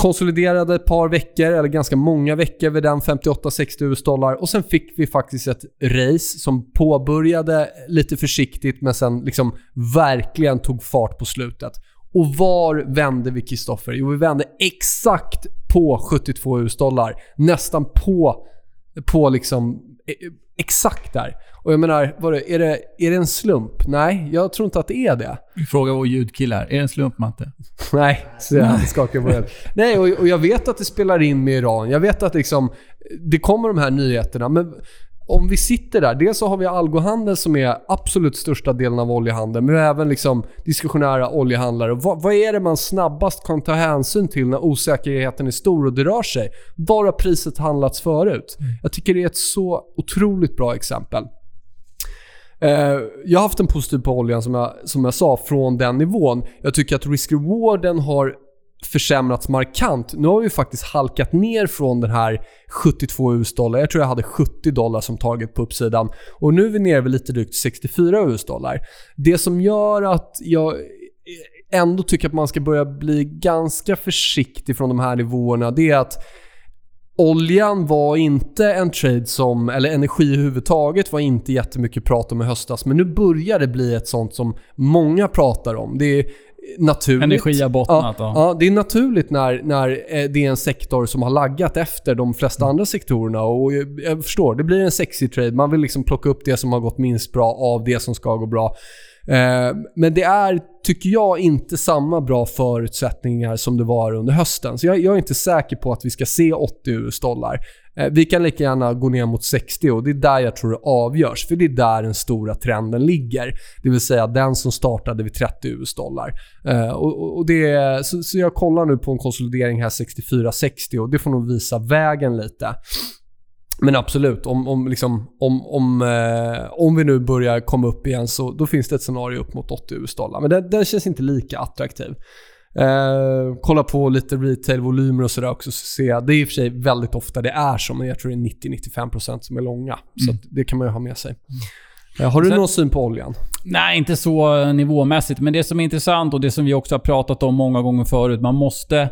Konsoliderade ett par veckor, eller ganska många veckor vid den 58-60 US-dollar och sen fick vi faktiskt ett race som påbörjade lite försiktigt men sen liksom verkligen tog fart på slutet. Och var vände vi Kristoffer? Jo, vi vände exakt på 72 US-dollar. Nästan på, på liksom eh, exakt där. Och jag menar, vad är, det, är det en slump? Nej, jag tror inte att det är det. Vi frågar vår ljudkille här. Är det en slump, Matte? Nej, så han skakar på huvudet. Nej, och, och, jag vet att det spelar in med Iran. Jag vet att liksom, det kommer de här nyheterna. Men om vi sitter där, dels så har vi algohandel som är absolut största delen av oljehandeln, men även liksom diskussionära oljehandlare. Vad, vad, är det man snabbast kan ta hänsyn till när osäkerheten är stor och det rör sig? Var har priset handlats förut? Mm. Jag tycker det är ett så otroligt bra exempel. Eh, jag har haft en positiv på oljan som jag, som jag sa från den nivån. Jag tycker att risk-rewarden har försämrats markant. Nu har vi faktiskt halkat ner från den här 72 US-dollar. Jag tror jag hade 70 dollar som target på uppsidan. Och nu är vi nere vid lite drygt 64 US-dollar. Det som gör att jag ändå tycker att man ska börja bli ganska försiktig från de här nivåerna, det är att Oljan var inte en trade som, eller energi överhuvudtaget var inte jättemycket prat om i höstas. Men nu börjar det bli ett sånt som många pratar om. Det är naturligt. Energi har bottnat ja, ja, det är naturligt när, när eh, det är en sektor som har laggat efter de flesta andra sektorerna. Och jag förstår, det blir en sexy trade. Man vill liksom plocka upp det som har gått minst bra av det som ska gå bra. Eh, men det är, tycker jag, inte samma bra förutsättningar som det var under hösten. Så jag, jag är inte säker på att vi ska se 80 US-dollar. Eh, vi kan lika gärna gå ner mot 60 och det är där jag tror det avgörs. För det är där den stora trenden ligger. Det vill säga den som startade vid 30 US-dollar. Eh, och, och det, så, så jag kollar nu på en konsolidering här 64-60 och det får nog visa vägen lite. Men absolut, om, om, liksom, om, om, eh, om vi nu börjar komma upp igen så då finns det ett scenario upp mot 80 US-dollar. Men den, den, känns inte lika attraktiv. Eh, kolla på lite retail-volymer och sådär också. Så jag, det är i och för sig väldigt ofta det är så, men jag tror det är 90-95% som är långa. Mm. Så det kan man ju ha med sig. Eh, har du Sen, någon syn på oljan? Nej, inte så nivåmässigt. Men det som är intressant och det som vi också har pratat om många gånger förut. Man måste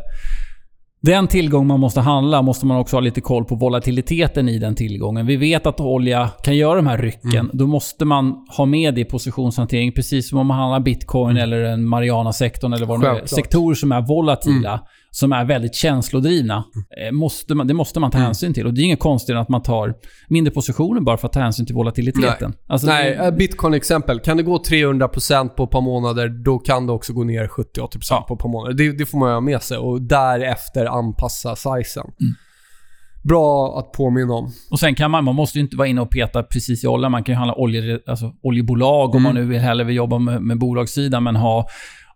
den tillgång man måste handla måste man också ha lite koll på volatiliteten i den tillgången. Vi vet att olja kan göra de här rycken. Mm. Då måste man ha med det i positionshantering. Precis som om man handlar bitcoin mm. eller en Mariana-sektorn eller vad det är. Sektorer som är volatila. Mm som är väldigt känslodrivna. Eh, måste man, det måste man ta mm. hänsyn till. Och det är inget konstigt att man tar mindre positioner bara för att ta hänsyn till volatiliteten. Nej, alltså Nej det, bitcoin-exempel. Kan det gå 300% på ett par månader, då kan det också gå ner 70-80% ja. på ett par månader. Det, det, får man ha med sig och därefter anpassa sizen. Mm. Bra att påminna om. Och sen kan man, man måste ju inte vara inne och peta precis i olja. Man kan ju handla olje, alltså oljebolag mm. om man nu vill hellre vill jobba med, med bolagssidan, men ha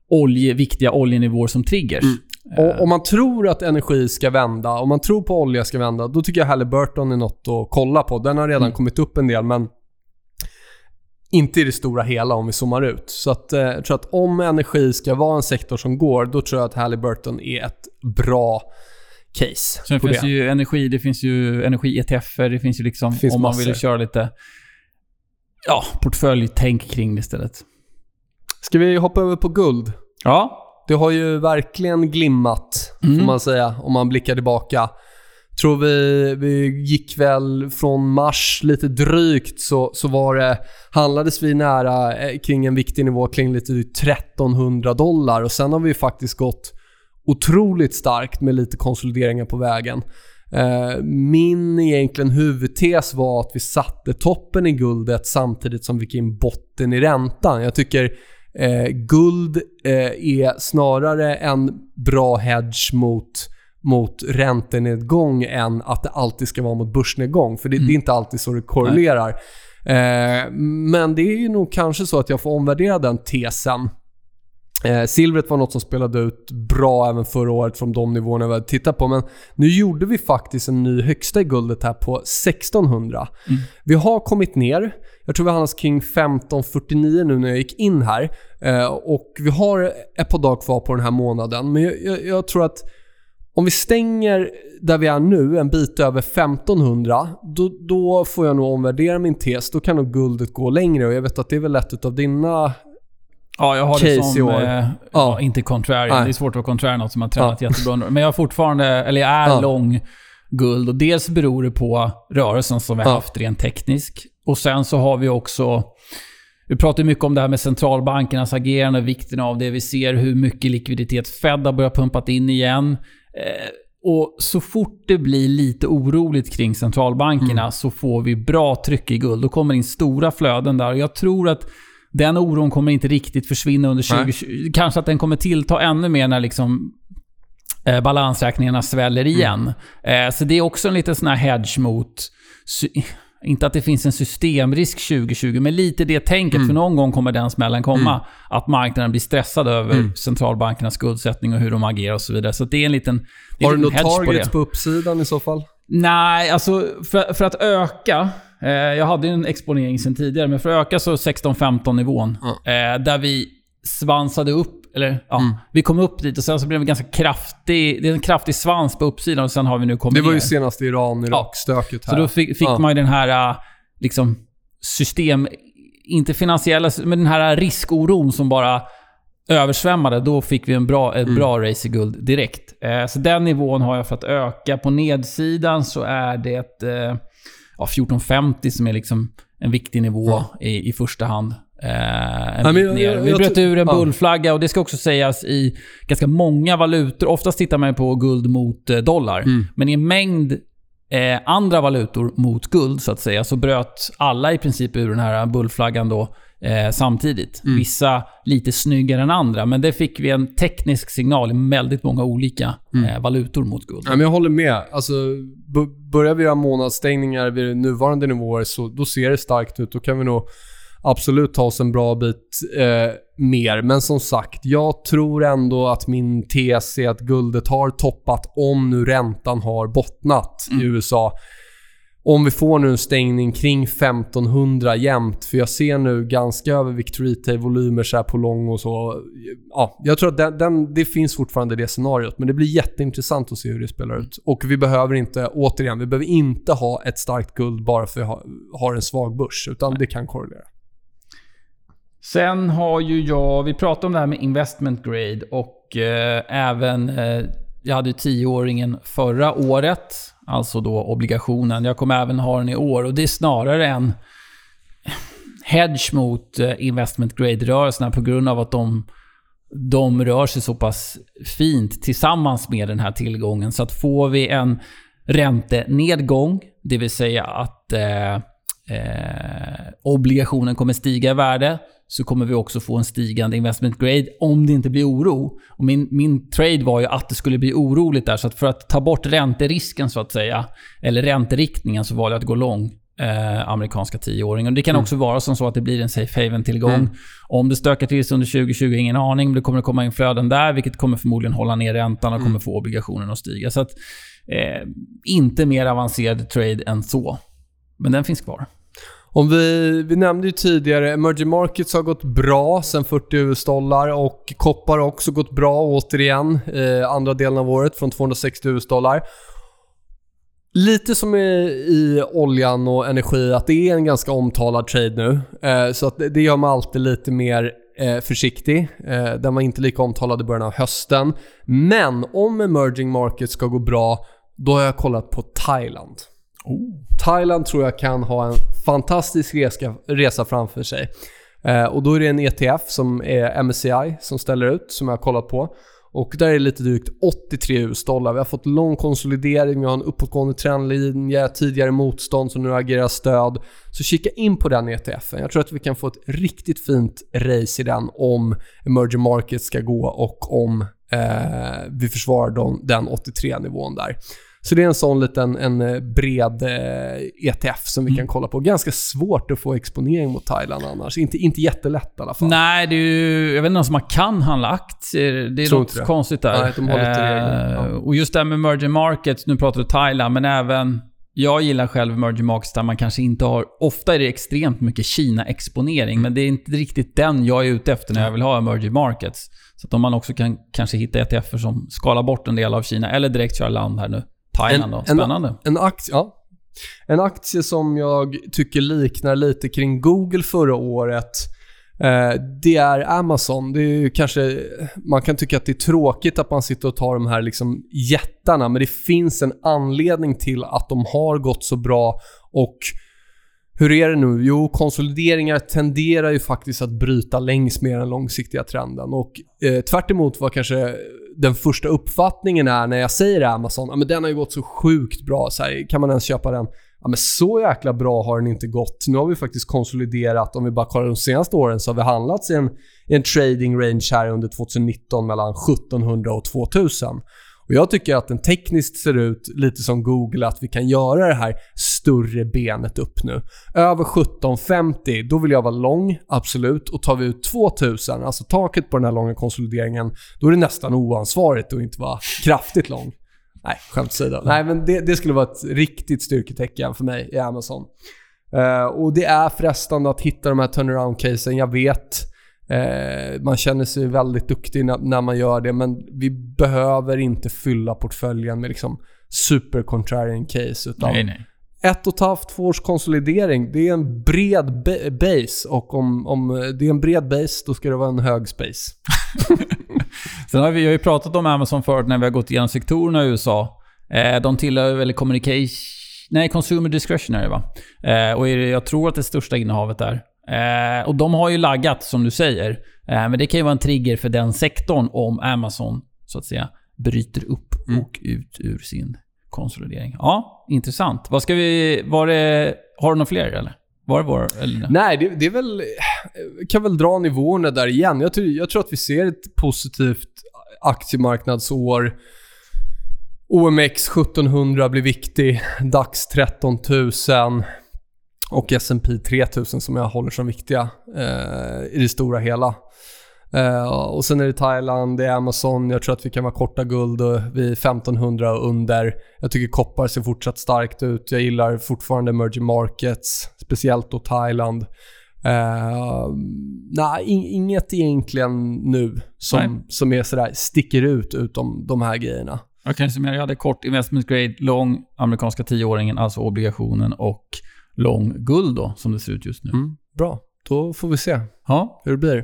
olje, viktiga oljenivåer som triggers. Mm. Och om man tror att energi ska vända, om man tror på olja ska vända, då tycker jag Halliburton är något att kolla på. Den har redan mm. kommit upp en del, men inte i det stora hela om vi zoomar ut. Så att, eh, jag tror att om energi ska vara en sektor som går, då tror jag att Halliburton är ett bra case. Sen finns det ju energi, det finns ju energi-ETFer, det finns ju liksom, finns om man vill köra lite ja, portföljtänk kring det istället. Ska vi hoppa över på guld? Ja. Det har ju verkligen glimmat, mm. får man säga, om man blickar tillbaka. Tror vi, vi gick väl från mars lite drygt så, så var det, handlades vi nära eh, kring en viktig nivå kring lite 1300 dollar och sen har vi faktiskt gått otroligt starkt med lite konsolideringar på vägen. Eh, min egentligen huvudtes var att vi satte toppen i guldet samtidigt som vi fick in botten i räntan. Jag tycker Eh, guld eh, är snarare en bra hedge mot, mot räntenedgång än att det alltid ska vara mot börsnedgång. För det, mm. det är inte alltid så det korrelerar. Eh, men det är ju nog kanske så att jag får omvärdera den tesen. Eh, silvret var något som spelade ut bra även förra året från de nivåerna vi hade tittat på. Men nu gjorde vi faktiskt en ny högsta i guldet här på 1600. Mm. Vi har kommit ner. Jag tror vi handlas kring 1549 nu när jag gick in här. Eh, och vi har ett par dagar kvar på den här månaden. Men jag, jag, jag tror att om vi stänger där vi är nu, en bit över 1500, då, då får jag nog omvärdera min tes. Då kan nog guldet gå längre och jag vet att det är väl ett av dina Ja, jag har det som... Eh, ja. inte contrarian. Nej. Det är svårt att vara contrarian något som har tränat ja. jättebra Men jag har fortfarande, eller jag är ja. lång guld och dels beror det på rörelsen som vi har haft rent teknisk. Och sen så har vi också... Vi pratar mycket om det här med centralbankernas agerande, vikten av det. Vi ser hur mycket likviditet Fed har börjat pumpat in igen. Eh, och så fort det blir lite oroligt kring centralbankerna mm. så får vi bra tryck i guld. Då kommer in stora flöden där. Och jag tror att den oron kommer inte riktigt försvinna under 2020. Nej. Kanske att den kommer tillta ännu mer när liksom eh, balansräkningarna sväller igen. Mm. Eh, så det är också en liten sån här hedge mot... Inte att det finns en systemrisk 2020, men lite det tänket. Mm. För någon gång kommer den smällen komma. Mm. Att marknaden blir stressad över mm. centralbankernas skuldsättning och hur de agerar och så vidare. Så det är en liten Har du något target på, på uppsidan i så fall? Nej, alltså för, för att öka jag hade ju en exponering sen tidigare, men för att öka så 16-15 nivån. Mm. där vi svansade upp, eller ja, mm. vi kom upp dit och sen så blev det ganska kraftig, det är en kraftig svans på uppsidan och sen har vi nu kommit Det var ner. ju senast Iran-Irak-stöket ja. här. Så då fick, fick ja. man ju den här, äh, liksom, system, inte finansiella, men den här riskoron som bara översvämmade. Då fick vi en bra, ett mm. bra race i guld direkt. Eh, så den nivån har jag för att öka. På nedsidan så är det eh, ja, 1450 som är liksom en viktig nivå ja. i, i första hand. Eh, en ja, jag, Vi bröt ur en bullflagga och det ska också sägas i ganska många valutor. Oftast tittar man på guld mot eh, dollar. Mm. Men i en mängd eh, andra valutor mot guld, så att säga, så bröt alla i princip ur den här bullflaggan då eh, samtidigt. Mm. Vissa lite snyggare än andra, men det fick vi en teknisk signal i väldigt många olika mm. eh, valutor mot guld. Ja, men jag håller med. Alltså, börjar vi göra månadsstängningar vid nuvarande nivåer så då ser det starkt ut. Då kan vi nog absolut ta oss en bra bit eh, mer. Men som sagt, jag tror ändå att min tes är att guldet har toppat om nu räntan har bottnat mm. i USA om vi får nu en stängning kring 1500 jämnt, för jag ser nu ganska övervikt retail-volymer så på lång och så. Ja, jag tror att den, den, det finns fortfarande det scenariot, men det blir jätteintressant att se hur det spelar ut. Och vi behöver inte, återigen, vi behöver inte ha ett starkt guld bara för att vi har, har en svag börs, utan det kan korrelera. Sen har ju jag, vi pratade om det här med investment grade och eh, även, eh, jag hade tioåringen förra året Alltså då obligationen. Jag kommer även ha den i år och det är snarare en hedge mot eh, investment grade-rörelserna på grund av att de, de rör sig så pass fint tillsammans med den här tillgången. Så att får vi en räntenedgång, det vill säga att eh, eh, obligationen kommer stiga i värde, så kommer vi också få en stigande investment grade om det inte blir oro. Och min, min trade var ju att det skulle bli oroligt där, så att för att ta bort ränterisken så att säga, eller ränteriktningen, så valde jag att gå lång eh, amerikanska tioåringen. Det kan mm. också vara som så att det blir en safe haven-tillgång. Mm. Om det stökar till sig under 2020, ingen aning, men det kommer att komma in flöden där, vilket kommer förmodligen hålla ner räntan och mm. kommer få obligationen att stiga. Så att, eh, inte mer avancerad trade än så. Men den finns kvar. Om vi, vi nämnde ju tidigare, emerging markets har gått bra sen 40 US-dollar och koppar har också gått bra återigen eh, andra delen av året från 260 US-dollar. Lite som i, i oljan och energi, att det är en ganska omtalad trade nu. Eh, så att det, det gör mig alltid lite mer eh, försiktig. Eh, den var inte lika omtalad i början av hösten. Men om emerging markets ska gå bra, då har jag kollat på Thailand. Oh. Thailand tror jag kan ha en fantastisk resa, resa framför sig. Eh, och då är det en ETF som är MSCI som ställer ut, som jag har kollat på. Och där är det lite drygt 83 US-dollar. Vi har fått lång konsolidering, vi har en uppåtgående trendlinje, tidigare motstånd som nu agerar stöd. Så kika in på den ETFen. Jag tror att vi kan få ett riktigt fint race i den om emerging markets ska gå och om eh, vi försvarar den 83-nivån där. Så det är en sån liten en eh, bred eh, ETF som vi Mm. kan kolla på. Ganska svårt att få exponering mot Thailand annars. Inte, inte jättelätt i alla fall. Nej, det är ju... Jag vet inte ens om man kan handla aktier. Det är Tror något det. konstigt där. Nej, de regler, ja. Eh, Och just det här med emerging markets, nu pratar du Thailand, men även... Jag gillar själv emerging markets där man kanske inte har... Ofta är det extremt mycket Kina-exponering, men det är inte riktigt den jag är ute efter när jag vill ha emerging markets. Så att om man också kan kanske hitta ETFer som skalar bort en del av Kina, eller direkt köra land här nu. Thailand då. Spännande. En aktie, ja. En aktie som jag tycker liknar lite kring Google förra året. Eh, det är Amazon. Det är kanske, man kan tycka att det är tråkigt att man sitter och tar de här liksom jättarna, men det finns en anledning till att de har gått så bra och hur är det nu? Jo, konsolideringar tenderar ju faktiskt att bryta längs med den långsiktiga trenden. Och eh, tvärt emot vad kanske den första uppfattningen är när jag säger Amazon, ja, men den har ju gått så sjukt bra. Så här, kan man ens köpa den? Ja, men så jäkla bra har den inte gått. Nu har vi faktiskt konsoliderat. Om vi bara kollar de senaste åren så har vi handlats i en, i en trading range här under 2019 mellan 1700 och 2000. Och Jag tycker att den tekniskt ser ut lite som Google, att vi kan göra det här större benet upp nu. Över 1750, då vill jag vara lång, absolut. Och tar vi ut 2000, alltså taket på den här långa konsolideringen, då är det nästan oansvarigt att inte vara kraftigt lång. Nej, skämt åsido. Nej, men det, det skulle vara ett riktigt styrketecken för mig i Amazon. Uh, och det är frestande att hitta de här turnaround-casen, jag vet. Eh, man känner sig väldigt duktig när, när man gör det, men vi behöver inte fylla portföljen med liksom super contrarian case. Utan Nej, nej. ett och ett halvt, två års konsolidering, det är en bred ba- base. Och om, om det är en bred base, då ska det vara en hög space. Sen har vi jag har ju pratat om Amazon förut när vi har gått igenom sektorerna i USA. Eh, de tillhör väl communication... Nej, consumer discretionary va? Eh, och är jag tror att det största innehavet där. Eh, och de har ju laggat som du säger. Eh, men det kan ju vara en trigger för den sektorn om Amazon så att säga bryter upp Mm. och ut ur sin konsolidering. Ja, intressant. Vad ska vi... Var det... Har du några fler eller? Var det vår... Eller? Nej, det, det är väl... Kan väl dra nivåerna där igen. Jag tror, jag tror att vi ser ett positivt aktiemarknadsår. OMX 1700 blir viktig. DAX 13 000. Och S&P 3000 som jag håller som viktiga eh, i det stora hela. Eh, och sen är det Thailand, det är Amazon. Jag tror att vi kan vara korta guld vid 1500 och under. Jag tycker koppar ser fortsatt starkt ut. Jag gillar fortfarande emerging markets, speciellt då Thailand. Eh, nej, in, inget egentligen nu som, Nej. som är sådär, sticker ut utom de här grejerna. Jag kan summera. Jag hade kort investment grade, lång amerikanska tioåringen, alltså obligationen och lång guld då, som det ser ut just nu. Mm, bra, då får vi se Ja. hur det blir.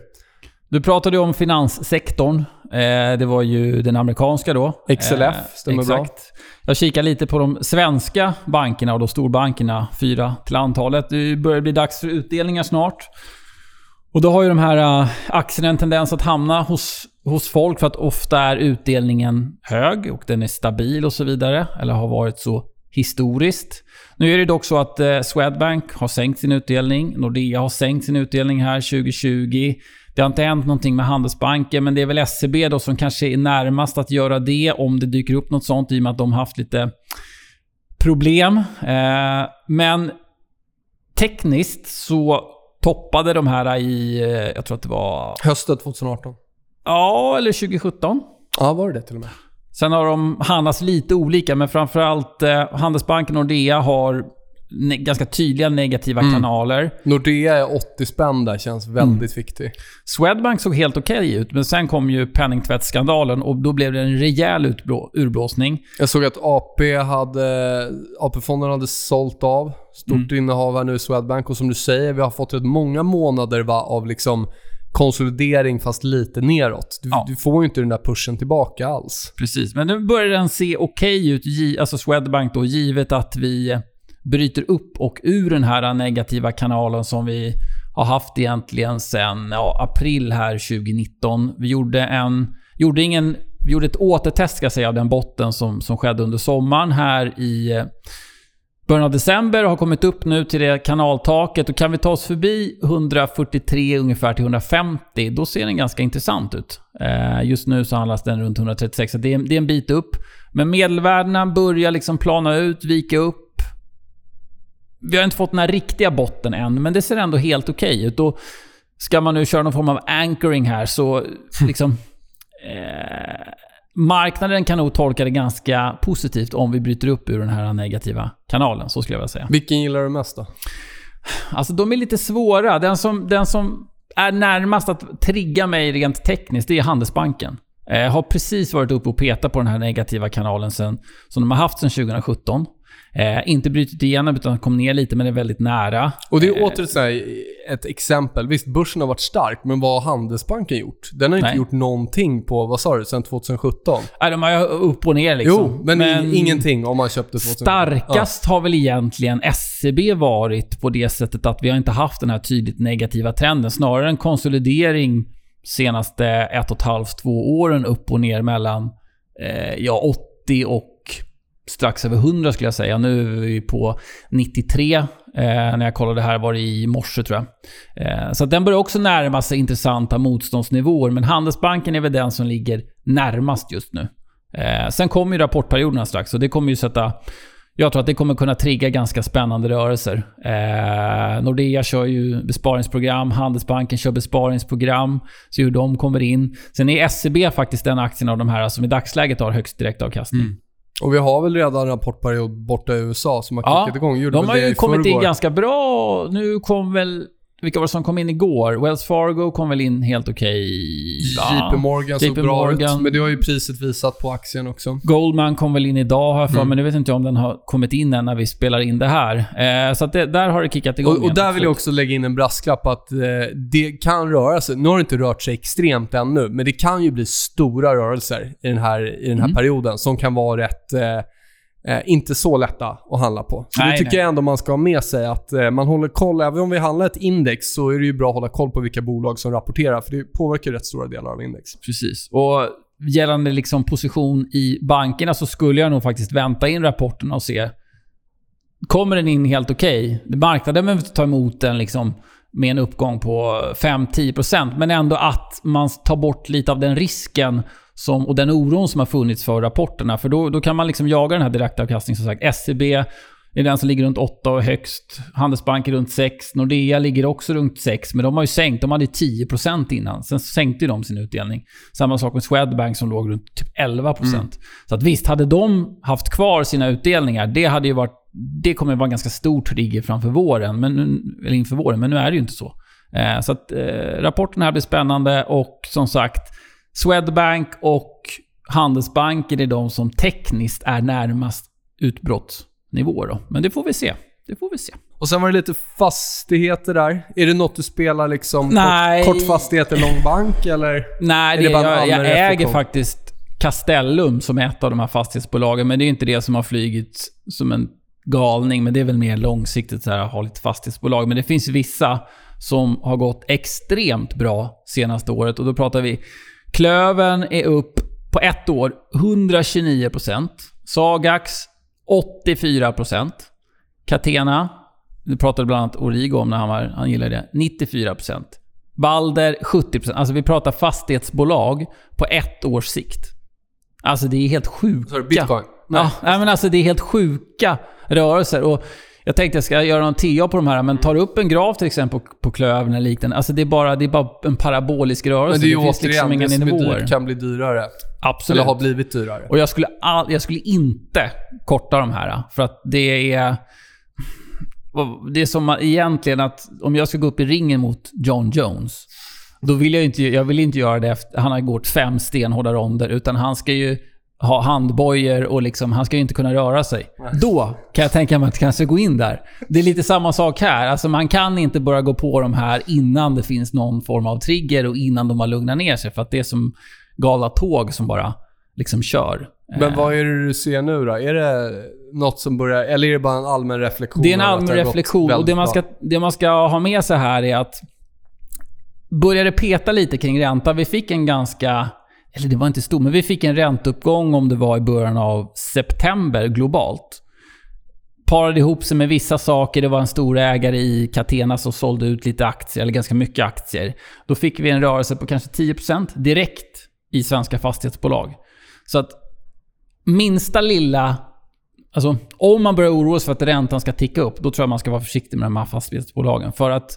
Du pratade ju om finanssektorn. Eh, det var ju den amerikanska då. XLF, stämmer bra. exakt. Jag kikar lite på de svenska bankerna och då storbankerna, fyra till antalet. Det börjar bli dags för utdelningar snart. Och då har ju de här uh, aktierna en tendens att hamna hos, hos folk för att ofta är utdelningen hög och den är stabil och så vidare. Eller har varit så historiskt. Nu är det dock så att eh, Swedbank har sänkt sin utdelning. Nordea har sänkt sin utdelning här 2020. Det har inte hänt någonting med Handelsbanken, men det är väl SEB då som kanske är närmast att göra det om det dyker upp något sånt i och med att de har haft lite problem. Eh, men tekniskt så toppade de här i, eh, jag tror att det var, Hösten 2018. ja, eller 2017. Ja, var det det till och med? Sen har de handlats lite olika, men framförallt eh, Handelsbanken och Nordea har ne- ganska tydliga negativa Mm. kanaler. Nordea är 80 spänn där, känns väldigt Mm. viktig. Swedbank såg helt okej ut, men sen kom ju penningtvättsskandalen och då blev det en rejäl utblå- urblåsning. Jag såg att AP hade, AP-fonden hade sålt av. Stort innehav här nu i Swedbank och som du säger, vi har fått rätt många månader va, av liksom konsolidering fast lite neråt. Du, Ja. du får ju inte den där pushen tillbaka alls. Precis, men nu börjar den se okej ut, gi- alltså Swedbank då, givet att vi bryter upp och ur den här negativa kanalen som vi har haft egentligen sedan ja, april här 2019. Vi gjorde en... Gjorde ingen... Vi gjorde ett återtest ska jag säga av den botten som, som skedde under sommaren här i... början av december och har kommit upp nu till det kanaltaket. Och kan vi ta oss förbi 143 ungefär till 150, då ser den ganska intressant ut. Eh, just nu så handlas den runt 136, så det är, det är en bit upp. Men medelvärdena börjar liksom plana ut, vika upp. Vi har inte fått den här riktiga botten än, men det ser ändå helt okej okay ut. Och ska man nu köra någon form av anchoring här så liksom... Eh, marknaden kan nog tolka det ganska positivt om vi bryter upp ur den här negativa kanalen. Så skulle jag vilja säga. Vilken gillar du mest då? Alltså de är lite svåra. Den som, den som är närmast att trigga mig rent tekniskt, det är Handelsbanken. Eh, har precis varit uppe och petat på den här negativa kanalen sen, som de har haft sedan 2017. Eh, inte brutit igenom utan kom ner lite men är väldigt nära. Och det är eh, åter så här, ett exempel. Visst, börsen har varit stark, men vad har Handelsbanken gjort? Den har inte Nej. gjort någonting på, vad sa du, sen 2017? Nej, de har upp och ner liksom. Jo, men, men ingenting om man köpte 2017. Starkast ja. har väl egentligen SCB varit på det sättet att vi har inte haft den här tydligt negativa trenden. Snarare en konsolidering senaste ett och ett halvt, två åren upp och ner mellan eh, ja, 80 och strax över 100 skulle jag säga. Nu är vi på 93. Eh, när jag kollade här var det i morse tror jag. Eh, så den börjar också närma sig intressanta motståndsnivåer. Men Handelsbanken är väl den som ligger närmast just nu. Eh, sen kommer ju rapportperioderna strax och det kommer ju sätta... Jag tror att det kommer kunna trigga ganska spännande rörelser. Eh, Nordea kör ju besparingsprogram, Handelsbanken kör besparingsprogram. Så hur de kommer in. Sen är SEB faktiskt den aktien av de här som i dagsläget har högst direktavkastning. Mm. Och vi har väl redan rapportperiod borta i USA som har ja, kickat igång. Gjorde de har ju kommit in ganska bra. Nu kom väl vilka var det som kom in igår? Wells Fargo kom väl in helt okej. Okay. JP Morgan såg bra ut, men det har ju priset visat på aktien också. Goldman kom väl in idag har jag för mm. men nu vet inte om den har kommit in än när vi spelar in det här. Eh, så att det, där har det kickat igång. Och, och där vill jag också lägga in en brasklapp att eh, det kan röra sig. Nu har det inte rört sig extremt ännu, men det kan ju bli stora rörelser i den här, i den här mm. perioden som kan vara rätt eh, eh, inte så lätta att handla på. Så nej, det tycker nej. jag ändå man ska ha med sig att eh, man håller koll. Även om vi handlar ett index så är det ju bra att hålla koll på vilka bolag som rapporterar, för det påverkar rätt stora delar av index. Precis. Och gällande liksom position i bankerna så skulle jag nog faktiskt vänta in rapporten och se. Kommer den in helt okej? Okay? Marknaden behöver inte ta emot den liksom med en uppgång på 5-10%, men ändå att man tar bort lite av den risken som, och den oron som har funnits för rapporterna. För då, då kan man liksom jaga den här direktavkastningen. Som sagt, SEB är den som ligger runt 8 och högst. Handelsbanken runt 6. Nordea ligger också runt 6, men de har ju sänkt. De hade 10% innan. Sen sänkte de sin utdelning. Samma sak med Swedbank som låg runt typ 11%. Mm. Så att visst, hade de haft kvar sina utdelningar, det hade ju varit... Det kommer vara en ganska stor trigger framför våren, men, eller inför våren, men nu är det ju inte så. Eh, så att eh, rapporten här blir spännande och som sagt, Swedbank och Handelsbanken är de som tekniskt är närmast utbrottsnivå då. Men det får vi se. Det får vi se. Och sen var det lite fastigheter där. Är det något du spelar liksom Nej. Kort, kortfastigheter, lång bank eller? Nej, det, det jag, jag äger faktiskt Castellum som är ett av de här fastighetsbolagen. Men det är inte det som har flygit som en galning. Men det är väl mer långsiktigt så här, att ha lite fastighetsbolag. Men det finns vissa som har gått extremt bra senaste året. Och då pratar vi Klöven är upp på ett år 129%. Sagax 84%. Catena, du pratade bland annat Origo om när han, var, han gillade det, 94%. Balder 70%. Alltså vi pratar fastighetsbolag på ett års sikt. Alltså det är helt sjuka... Sorry, bitcoin? Nej. Ja, men alltså det är helt sjuka rörelser. Och jag tänkte jag ska göra någon TA på de här, men tar du upp en graf till exempel på, klövern eller liknande. Alltså det är, bara, det är bara en parabolisk rörelse. Men det, är ju det finns liksom inga nivåer. Dyrt kan bli dyrare. Absolut. Eller har blivit dyrare. Och jag skulle, all, jag skulle inte korta de här. För att det är... Det är som egentligen att om jag ska gå upp i ringen mot John Jones. Då vill jag inte, jag vill inte göra det efter, han har gått fem stenhårda ronder. Utan han ska ju ha handbojor och liksom, han ska ju inte kunna röra sig. Då kan jag tänka mig att kanske gå in där. Det är lite samma sak här. Alltså man kan inte börja gå på de här innan det finns någon form av trigger och innan de har lugnat ner sig. För att det är som galna tåg som bara liksom kör. Men vad är det du ser nu då? Är det något som börjar... Eller är det bara en allmän reflektion? Det är en allmän reflektion. Och det man, ska, det man ska ha med sig här är att... Börjar det peta lite kring ränta. Vi fick en ganska eller det var inte stor, men vi fick en ränteuppgång om det var i början av september globalt. parade ihop sig med vissa saker. Det var en stor ägare i Catena som sålde ut lite aktier, eller ganska mycket aktier. Då fick vi en rörelse på kanske 10% direkt i svenska fastighetsbolag. Så att minsta lilla... Alltså, om man börjar oroa sig för att räntan ska ticka upp, då tror jag man ska vara försiktig med de här fastighetsbolagen. För att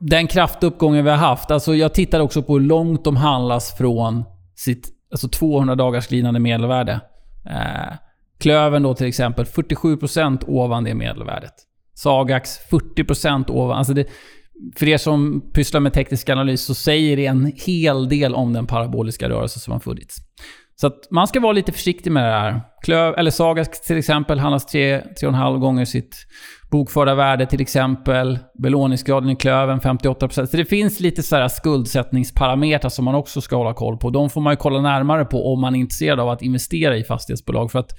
den kraftuppgången vi har haft, alltså jag tittar också på hur långt de handlas från sitt alltså 200 dagars glidande medelvärde. Eh, Klövern då till exempel 47% ovan det medelvärdet. Sagax 40% ovan. Alltså det, för er som pysslar med teknisk analys så säger det en hel del om den paraboliska rörelse som har funnits. Så att man ska vara lite försiktig med det här. Klöv, eller Sagax till exempel handlas 3,5 gånger sitt bokförda värde till exempel. Belåningsgraden i klöven 58%. Så det finns lite så här skuldsättningsparametrar som man också ska hålla koll på. De får man ju kolla närmare på om man är intresserad av att investera i fastighetsbolag. För att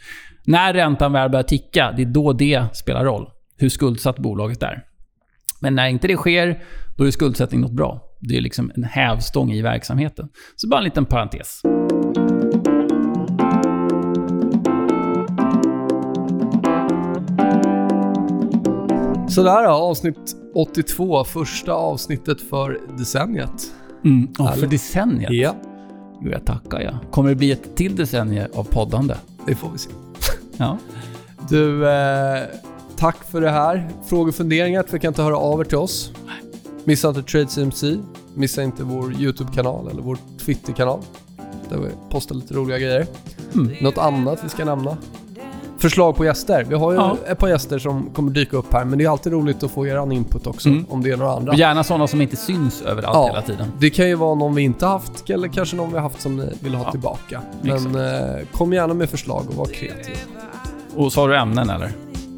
när räntan väl börjar ticka, det är då det spelar roll. Hur skuldsatt bolaget är. Men när inte det sker, då är skuldsättning något bra. Det är liksom en hävstång i verksamheten. Så bara en liten parentes. Sådär då, avsnitt 82. Första avsnittet för decenniet. Mm. Oh, för decenniet? Ja. Jo, jag tackar ja. Kommer det bli ett till decennie av poddande? Det får vi se. Ja. Du, eh, tack för det här. Frågor och funderingar tveka inte höra av er till oss. Missa inte TradeCMC. Missa inte vår YouTube-kanal eller vår Twitter-kanal. Där vi postar lite roliga grejer. Mm. Något annat vi ska nämna? Förslag på gäster. Vi har ju Ja. ett par gäster som kommer dyka upp här, men det är alltid roligt att få er input också, Mm. om det är några andra. Gärna sådana som inte syns överallt Ja. hela tiden. Det kan ju vara någon vi inte haft, eller kanske någon vi har haft som ni vill ha Ja. tillbaka. Men eh, kom gärna med förslag och var kreativ. Och så har du ämnen eller?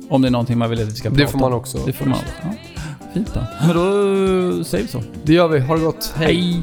Om det är någonting man vill att vi ska prata Det får man om. också. Det får man. Ja. Fint då. Men då säger vi så. Det gör vi. Ha det gott. Hej.